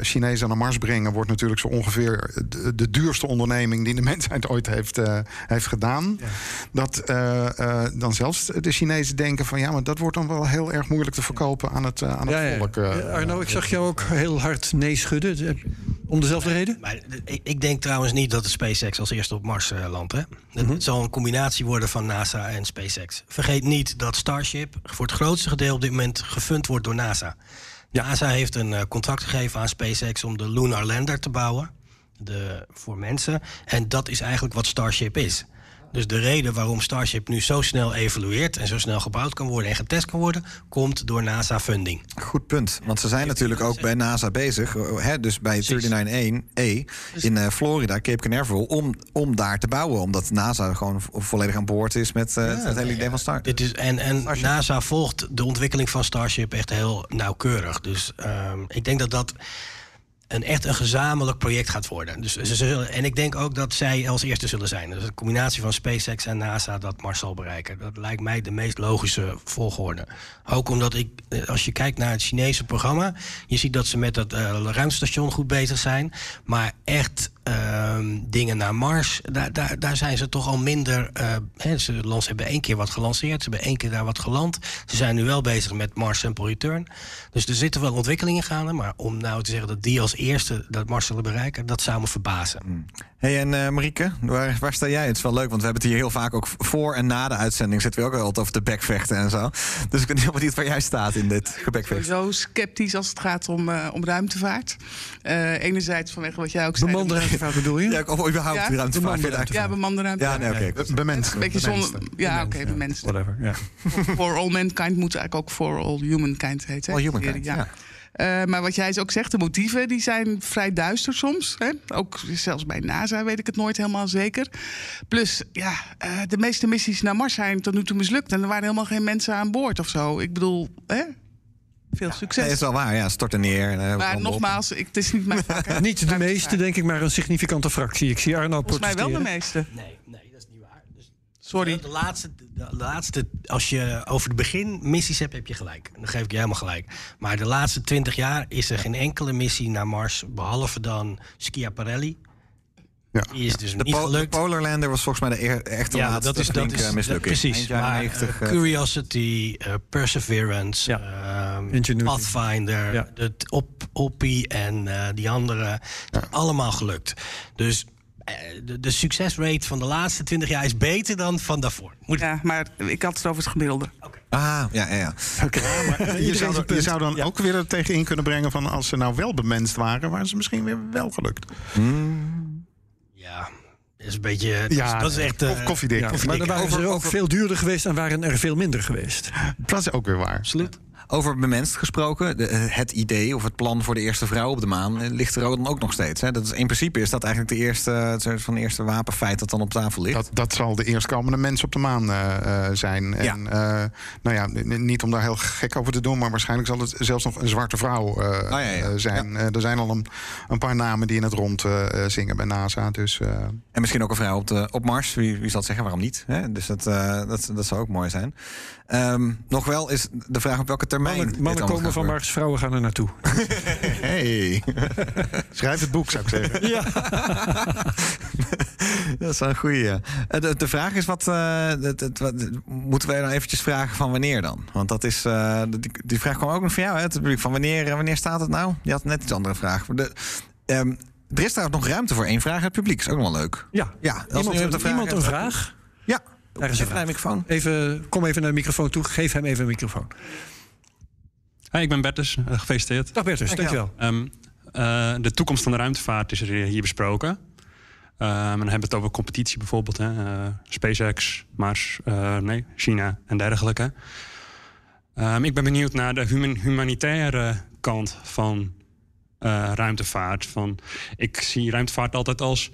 Chinezen naar Mars brengen wordt natuurlijk zo ongeveer de, de duurste onderneming die de mensheid ooit heeft, heeft gedaan. Dat dan zelfs de Chinezen denken van ja, maar dat wordt dan wel heel erg moeilijk te verkopen aan het, aan het Ja, ja. volk. Arno, ik zag jou ook heel hard nee schudden. Om dezelfde reden? Maar ik, ik denk trouwens niet dat de SpaceX als eerste op Mars eh, landt. Hè? Het Mhm. zal een combinatie worden van NASA en SpaceX. Vergeet niet dat Starship voor het grootste gedeelte op dit moment gefund wordt door NASA. NASA heeft een eh, contract gegeven aan SpaceX om de Lunar Lander te bouwen. De, voor mensen. En dat is eigenlijk wat Starship is. Dus de reden waarom Starship nu zo snel evolueert en zo snel gebouwd kan worden en getest kan worden, komt door NASA-funding. Goed punt. Want ze zijn natuurlijk ook bij NASA bezig. eh, Hè, dus bij 39E in eh, Florida, Cape Canaveral, om, om daar te bouwen. Omdat NASA gewoon vo- volledig aan boord is met eh, het hele idee van Star. Dit is, en en NASA volgt de ontwikkeling van Starship echt heel nauwkeurig. Dus ehm, ik denk dat dat een echt een gezamenlijk project gaat worden. Dus ze en ik denk ook dat zij als eerste zullen zijn. Dus een combinatie van SpaceX en NASA dat Mars zal bereiken. Dat lijkt mij de meest logische volgorde. Ook omdat ik, eh, als je kijkt naar het Chinese programma, je ziet dat ze met dat eh, ruimtestation goed bezig zijn. Maar echt ehm, dingen naar Mars, daar, daar, daar zijn ze toch al minder. eh, ze lans, hebben één keer wat gelanceerd, ze hebben één keer daar wat geland. Ze zijn nu wel bezig met Mars Sample Return. Dus er zitten wel ontwikkelingen gaande. Maar om nou te zeggen dat die als eerste dat Mars zullen bereiken, dat zou me verbazen. Hey, en eh, Marieke, waar, waar sta jij? Het is wel leuk, want we hebben het hier heel vaak ook voor en na de uitzending zitten we ook altijd over de bekvechten en zo. Dus ik ben heel benieuwd waar jij staat in dit gebekvecht. Sowieso sceptisch als het gaat om, eh, om ruimtevaart. Eh, enerzijds vanwege wat jij ook zei. Bemande ruimtevaart bedoel je? Ja, of überhaupt Ja? de ruimtevaart. Bemande ruimtevaart. Ja, bemande ruimtevaart. Ja, nee, oké. Bemenst. Een beetje zonder. Ja, oké, bemenst. Whatever, ja. For all mankind moet eigenlijk ook for all humankind heten. hè? All humankind, ja. Eh, maar wat jij ook zegt, de motieven die zijn vrij duister soms. Hè? Ook zelfs bij NASA weet ik het nooit helemaal zeker. Plus, ja, eh, de meeste missies naar Mars zijn tot nu toe mislukt. En er waren helemaal geen mensen aan boord of zo. Ik bedoel, hè? Veel succes. Nee, is wel waar, ja. Stort er neer. eh, maar nogmaals, ik, het is niet mijn vak. hè. Niet de meeste, denk ik, maar een significante fractie. Ik zie Arno Volgens mij wel de meeste. Nee, nee, dat is niet waar. Dus Sorry. De laatste, de laatste, als je over de beginmissies hebt, heb je gelijk. Dan geef ik je helemaal gelijk. Maar de laatste twintig jaar is er geen enkele missie naar Mars, behalve dan Schiaparelli. Ja. Die is dus De, niet de gelukt. Polar Lander was volgens mij de eer- echte ja, laatste dat is, dat flinke is mislukking. precies. Maar, 90, eh, eh, Curiosity, eh, Perseverance, ehm, Ingenuity. Pathfinder, Ja. de op, Oppie en eh, die andere. Allemaal gelukt. Dus de, de succesrate van de laatste 20 jaar is beter dan van daarvoor. Moet Ja, maar ik had het over het gemiddelde. Ah, ja, ja, ja. Je zou, dan- je zou dan ook weer er tegenin kunnen brengen van als ze nou wel bemenst waren, waren ze misschien weer wel gelukt. Ja, dat is een beetje. Dat, Ja, is, dat is echt. eh, of koffiedik. Ja, koffiedik. maar dan waren ze Over- ook over- veel duurder geweest en waren er veel minder geweest. Dat is ook weer waar. Absoluut. Over bemenst gesproken, de, eh, het idee of het plan voor de eerste vrouw op de maan eh, ligt er ook- dan ook nog steeds. Hè? Dat is, in principe is dat eigenlijk de eerste, het soort van eerste wapenfeit dat dan op tafel ligt. Dat, dat zal de eerstkomende mens op de maan eh, eh, zijn. En eh, nou ja, niet om daar heel gek over te doen, maar waarschijnlijk zal het zelfs nog een zwarte vrouw eh, Oh, ja, ja. eh, zijn. Eh, er zijn al een, een paar namen die in het rond eh, eh, zingen bij NASA. Dus eh, En misschien ook een vrouw op, de, op Mars. Wie, wie zal het zeggen? Waarom niet? Hè? Dus dat, eh, dat, dat zou ook mooi zijn. Ehm, nog wel is de vraag op welke termijn. Mannen, komen van Mars, vrouwen gaan er naartoe. Hey. schrijf het boek, zou ik zeggen. Ja. dat is een goeie. ja. Eh, De, de vraag is wat, eh, het- wat- Moeten wij dan eventjes vragen van wanneer dan? Want dat is. eh, die, die vraag kwam ook nog van jou, hè? Het publiek. Van wanneer, wanneer staat het nou? Je had net iets andere vraag. De, ehm, er is daar nog ruimte voor één vraag uit het publiek. Is ook nog wel leuk. Ja, Ja, als iemand, een vraag iemand een vraag? Ja, Daar is even een microfoon. Even, kom even naar de microfoon toe. Geef hem even een microfoon. Hi, ik ben Bertus. Eh, gefeliciteerd. Dag Bertus, dankjewel. Ehm, eh, de toekomst van de ruimtevaart is er hier besproken. Ehm, en dan hebben we het over competitie bijvoorbeeld. Hè? eh, SpaceX, Mars, eh, nee, China en dergelijke. Ehm, ik ben benieuwd naar de human- humanitaire kant van eh, ruimtevaart. Van, ik zie ruimtevaart altijd als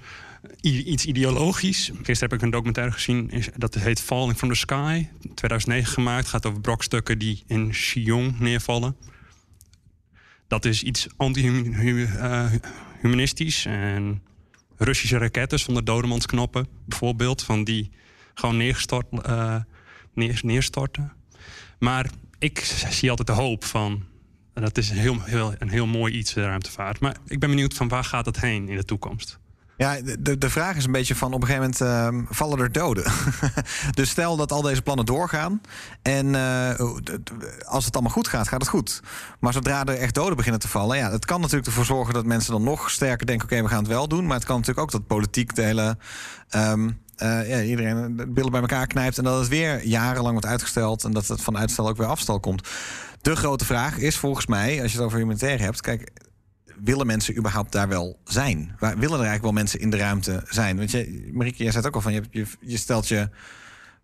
iets ideologisch. Gisteren heb ik een documentaire gezien, dat heet Falling from the Sky. 2009 gemaakt, gaat over brokstukken die in Xiong neervallen. Dat is iets anti-humanistisch. en Russische raketten zonder dodemansknoppen, bijvoorbeeld, van die gewoon eh, neer, neerstorten. Maar ik zie altijd de hoop van. Dat is een heel, heel, een heel mooi iets, de ruimtevaart. Maar ik ben benieuwd van waar gaat het heen in de toekomst? Ja, de, de vraag is een beetje van op een gegeven moment ehm, vallen er doden. dus stel dat al deze plannen doorgaan. En eh, als het allemaal goed gaat, gaat het goed. Maar zodra er echt doden beginnen te vallen, ja, het kan natuurlijk ervoor zorgen dat mensen dan nog sterker denken: oké, we gaan het wel doen. Maar het kan natuurlijk ook dat politiek de hele. ehm, eh, ja, iedereen de billen bij elkaar knijpt en dat het weer jarenlang wordt uitgesteld en dat het van uitstel ook weer afstel komt. De grote vraag is volgens mij, als je het over humanitair hebt, kijk, willen mensen überhaupt daar wel zijn? Waar, willen er eigenlijk wel mensen in de ruimte zijn? Want je, Marieke, jij zei het ook al van, je, je, je stelt je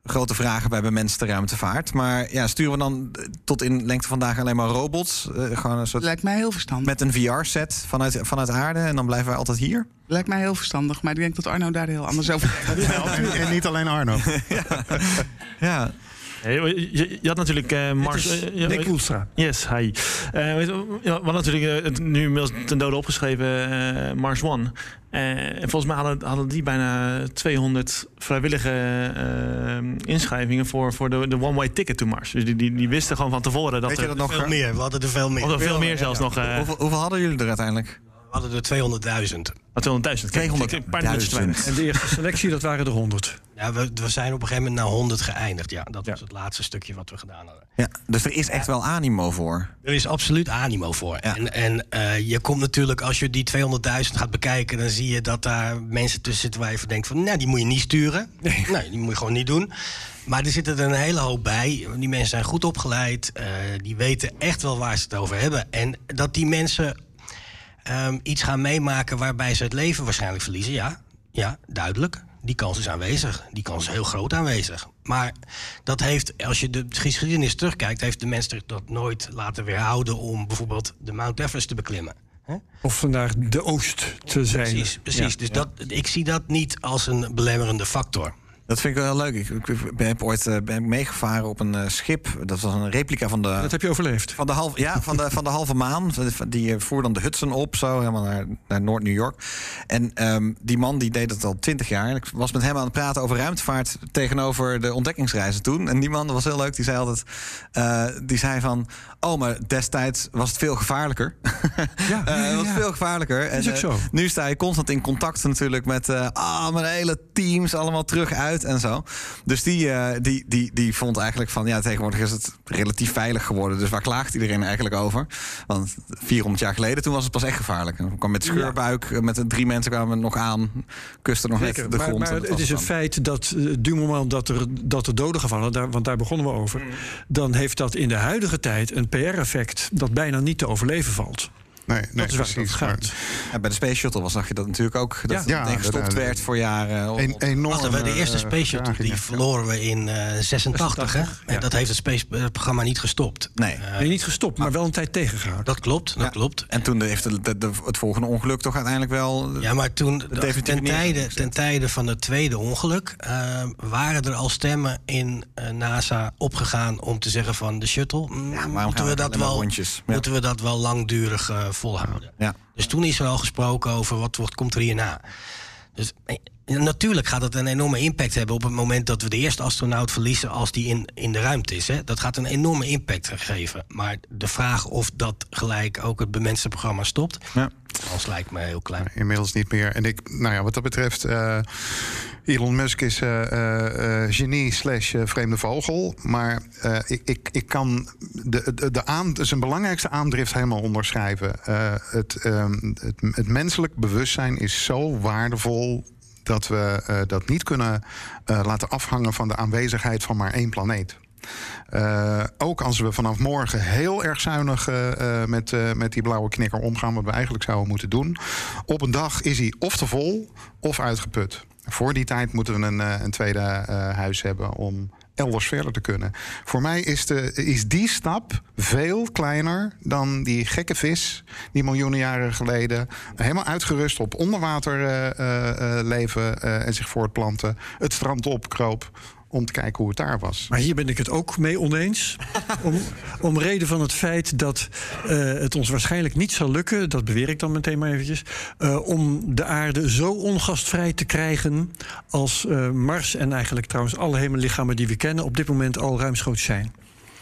grote vragen bij bemenste ruimtevaart. Maar ja, sturen we dan tot in lengte vandaag alleen maar robots? Eh, gewoon een soort, Lijkt mij heel verstandig. met een VR-set vanuit, vanuit aarde en dan blijven wij altijd hier? Lijkt mij heel verstandig, maar ik denk dat Arno daar heel anders over denkt. en, en niet alleen Arno. Ja. Je, je- je had natuurlijk eh, Mars. is eh, ja, Nick Woelstra. Yes, hi. Eh, weet je, ja, we hadden natuurlijk eh, het nu inmiddels ten dode opgeschreven eh, Mars One. Eh, en volgens mij hadden, hadden die bijna 200 vrijwillige eh, inschrijvingen voor, voor de, de one-way ticket to Mars. Dus die, die, die wisten gewoon van tevoren dat Weet je er dat nog? Veel meer, we hadden er veel meer. Of er veel meer zelfs nog. eh, Hoeveel, hoeveel hadden jullie er uiteindelijk? We hadden er 200.000. Ah, 200.000. Kijk, kijk, Een paar te weinig. En de eerste selectie, dat waren er 100. Ja, we, we zijn op een gegeven moment naar 100 geëindigd. Ja, dat was het laatste stukje wat we gedaan hadden. Ja, dus er is echt wel animo voor. Er is absoluut animo voor. En, en eh, je komt natuurlijk, als je die 200.000 gaat bekijken, dan zie je dat daar mensen tussen zitten waar je van denkt van, nou, die moet je niet sturen. Nee, die moet je gewoon niet doen. Maar er zitten er een hele hoop bij. Die mensen zijn goed opgeleid. eh, die weten echt wel waar ze het over hebben. En dat die mensen ehm, iets gaan meemaken waarbij ze het leven waarschijnlijk verliezen, ja, ja, duidelijk. Die kans is aanwezig. Die kans is heel groot aanwezig. Maar dat heeft, als je de geschiedenis terugkijkt, heeft de mensen dat nooit laten weerhouden om bijvoorbeeld de Mount Everest te beklimmen. Of vandaag de Oost te zijn. Precies, precies. Ja. Dus Dat, ik zie dat niet als een belemmerende factor. Dat vind ik wel heel leuk. Ik, ik ben- heb ooit eh, ben meegevaren op een eh, schip. Dat was een replica van de. Dat heb je overleefd. Van de, half, ja, van de, van de halve maan. Die eh, voer dan de Hudson op, zo helemaal naar, naar Noord-New York. En ehm, die man die deed het al twintig jaar. En ik was met hem aan het praten over ruimtevaart tegenover de ontdekkingsreizen toen. En die man, dat was heel leuk, die zei altijd: die zei van. Oh, maar destijds was het veel gevaarlijker. Ja, het was ja. veel gevaarlijker. Is ook eh, zo. nu sta je constant in contact natuurlijk met eh ah, mijn hele teams allemaal terug uit en zo. Dus die, die, die, die vond eigenlijk van ja, tegenwoordig is het relatief veilig geworden. Dus waar klaagt iedereen eigenlijk over? Want 400 jaar geleden toen was het pas echt gevaarlijk. En kwam met scheurbuik, met drie mensen kwamen nog aan, kusten nog Zeker, net de grond. maar en het is een feit dat uh, du moment dat er, dat er doden gevallen, daar, want daar begonnen we over, dan heeft dat in de huidige tijd een PR-effect dat bijna niet te overleven valt. Nee, dat is waar het gaat. Ja, bij de Space Shuttle was, zag je dat natuurlijk ook. Dat Ja. het gestopt dat- werd voor jaren. Een enorm. Wacht even, de eerste eh, Space Shuttle die verloren we in eh 86. Hè? En dat heeft het Space-programma niet gestopt. Nee. Nee, niet gestopt, maar wel een tijd tegengehouden. Dat klopt, dat klopt. En toen heeft de, de- de- het volgende ongeluk toch uiteindelijk wel. Ja, maar toen, ten tijde, ten tijde van het tweede ongeluk, eh, waren er al stemmen in eh, NASA opgegaan om te zeggen van de shuttle, mm, waarom moeten, we we dat wel, moeten we dat wel langdurig eh, volhouden. Ja. Dus toen is er al gesproken over wat, wat komt er hierna. Dus natuurlijk gaat het een enorme impact hebben op het moment dat we de eerste astronaut verliezen als die in, in de ruimte is. Hè. Dat gaat een enorme impact geven. Maar de vraag of dat gelijk ook het bemenste programma stopt, Ja. dat lijkt me heel klein. Inmiddels niet meer. En ik, nou ja, wat dat betreft, eh, Elon Musk is eh, eh, genie slash vreemde vogel. Maar ik, ik, ik kan de, de, de aan, zijn belangrijkste aandrift helemaal onderschrijven. Het, ehm, het, het menselijk bewustzijn is zo waardevol dat we eh, dat niet kunnen eh, laten afhangen van de aanwezigheid van maar één planeet. Eh, ook als we vanaf morgen heel erg zuinig met, met die blauwe knikker omgaan, wat we eigenlijk zouden moeten doen. Op een dag is hij of te vol of uitgeput. Voor die tijd moeten we een, een tweede huis hebben om elders verder te kunnen. Voor mij is, de, is die stap veel kleiner dan die gekke vis die miljoenen jaren geleden helemaal uitgerust op onderwater eh, eh, eh, leven en zich voortplanten, het strand opkroop om te kijken hoe het daar was. Maar hier ben ik het ook mee oneens. om, om reden van het feit dat eh, het ons waarschijnlijk niet zal lukken, dat beweer ik dan meteen maar eventjes, eh, om de aarde zo ongastvrij te krijgen als eh, Mars en eigenlijk trouwens alle hemellichamen die we kennen op dit moment al ruimschoots zijn.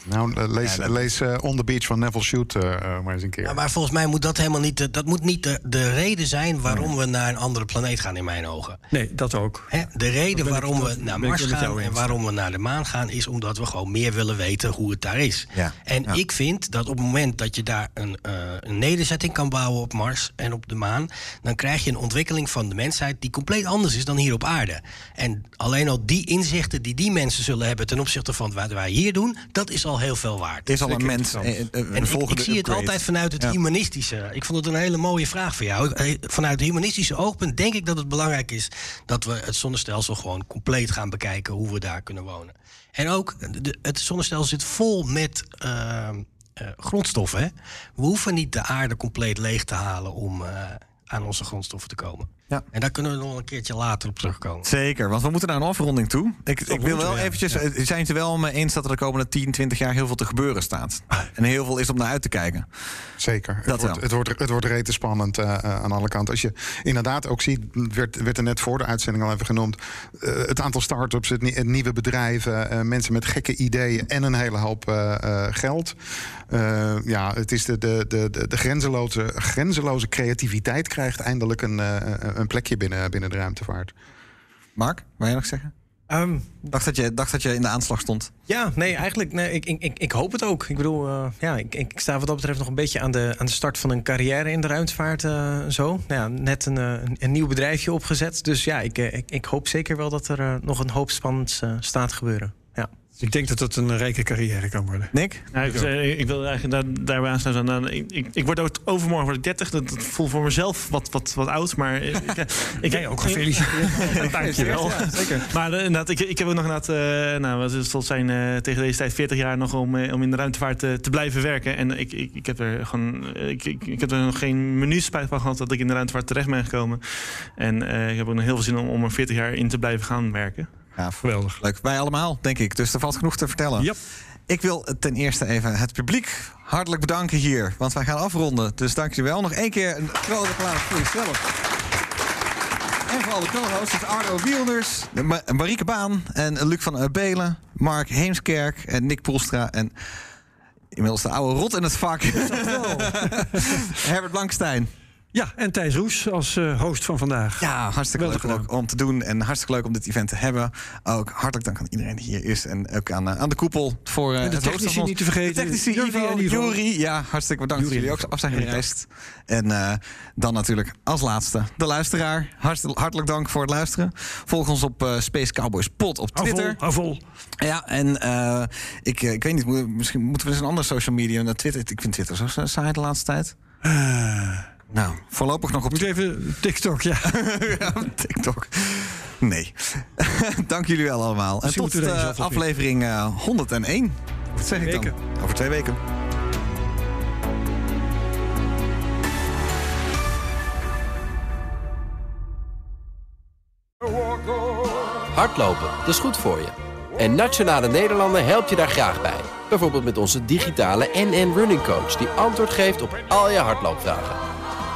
Nou, lees, lees eh, On the Beach van Neville Shute eh, eh, maar eens een keer. Ja, maar volgens mij moet dat helemaal niet, de, dat moet niet de, de reden zijn waarom we naar een andere planeet gaan, in mijn ogen. Nee, dat ook. Hè, de reden ik- waarom dat we naar Mars gaan en eens. waarom we naar de maan gaan, is omdat we gewoon meer willen weten hoe het daar is. Ja. En Ja. ik vind dat op het moment dat je daar een, eh, een nederzetting kan bouwen op Mars en op de maan, dan krijg je een ontwikkeling van de mensheid die compleet anders is dan hier op aarde. En alleen al die inzichten die die mensen zullen hebben ten opzichte van wat wij hier doen, dat is al heel veel waard. is al een mens. eh, eh, En ik, volgende ik zie het altijd vanuit het Ja. humanistische. Ik vond het een hele mooie vraag voor jou. Eh, Vanuit het humanistische oogpunt denk ik dat het belangrijk is dat we het zonnestelsel gewoon compleet gaan bekijken hoe we daar kunnen wonen. En ook, de, het zonnestelsel zit vol met eh, eh, grondstoffen. Hè? We hoeven niet de aarde compleet leeg te halen om eh, aan onze grondstoffen te komen. Ja. En daar kunnen we nog een keertje later op terugkomen. Zeker, want we moeten naar een afronding toe. Ik, ik wil wel we, eventjes... eh, Zijn het er wel mee eens dat er de komende 10, 20 jaar heel veel te gebeuren staat? En heel veel is om naar uit te kijken. Zeker. Dat het, wordt, wel. het, wordt, het wordt rete spannend eh, eh, aan alle kanten. Als je inderdaad ook ziet, werd, werd er net voor de uitzending al even genoemd... eh, het aantal start-ups, het, nie- het nieuwe bedrijven... eh, mensen met gekke ideeën en een hele hoop geld. Eh, ja, het is de, de, de, de, de grenzeloze, grenzeloze creativiteit krijgt eindelijk een, eh, een plekje binnen, binnen de ruimtevaart. Mark, wil jij nog zeggen? dacht, dat je, dacht dat je in de aanslag stond. Ja, nee, eigenlijk, nee, ik, ik, ik, hoop het ook. Ik bedoel, eh, ja, ik, ik sta wat dat betreft nog een beetje aan de, aan de start van een carrière in de ruimtevaart. eh, zo. Nou ja, net een, eh, een, een nieuw bedrijfje opgezet. Dus ja, ik, ik, ik hoop zeker wel dat er nog een hoop spannends eh, staat gebeuren. Ik denk dat dat een rijke carrière kan worden. Nick? Ja, ik, eh, ik wil eigenlijk daar, daarbij aansluiten. Nou, ik, ik, ik word ook overmorgen word ik 30. Dat, dat voelt voor mezelf wat, wat, wat oud. Maar ik, ik, Jij ook gefeliciteerd. Dankjewel. Ja, zeker. Maar eh, inderdaad, ik, ik heb ook nog inderdaad, eh, nou, wat het zal zijn eh, tegen deze tijd 40 jaar nog om, om in de ruimtevaart te blijven werken. En ik, ik, ik heb er gewoon, ik, ik, ik heb er nog geen minuut spijt van gehad dat ik in de ruimtevaart terecht ben gekomen. En eh, ik heb ook nog heel veel zin om, om er 40 jaar in te blijven gaan werken. Ja, geweldig. Leuk. Wij allemaal, denk ik. Dus er valt genoeg te vertellen. Ja. Ik wil ten eerste even het publiek hartelijk bedanken hier. Want wij gaan afronden. Dus dank je wel. Nog één keer een groot applaus voor jezelf. En voor alle co-hosts. Het Arno Wielders, de Ma- Marieke Baan en Luc van Belen. Mark Heemskerk en Nick Poelstra. En inmiddels de oude rot in het vak. Herbert Blankstein. Ja, en Thijs Roes als eh, host van vandaag. Ja, hartstikke leuk om te doen. En hartstikke leuk om dit event te hebben. Ook hartelijk dank aan iedereen die hier is. En ook aan, eh, aan de koepel voor eh, En de het technici niet te vergeten. De technici, Ivo. Juri. Ja, hartstikke bedankt dat jullie ook af zijn gereisd. En dan natuurlijk als laatste de luisteraar. Hartstikke, hartelijk dank voor het luisteren. Volg ons op Space Cowboys Pod op Twitter. hou vol. Ja, en ik, ik weet niet, misschien moeten we eens een andere social media naar Twitter. Ik vind Twitter zo saai de laatste tijd. Nou, voorlopig nog op Moet even TikTok, ja. ja, TikTok. Nee. Dank jullie wel allemaal. En Misschien tot eh, op aflevering eh, 101. Wat zeg ik dan? weken. Over twee weken. Hardlopen, dat is goed voor je. En Nationale Nederlanden helpt je daar graag bij. Bijvoorbeeld met onze digitale NN Running Coach... die antwoord geeft op al je hardloopvragen.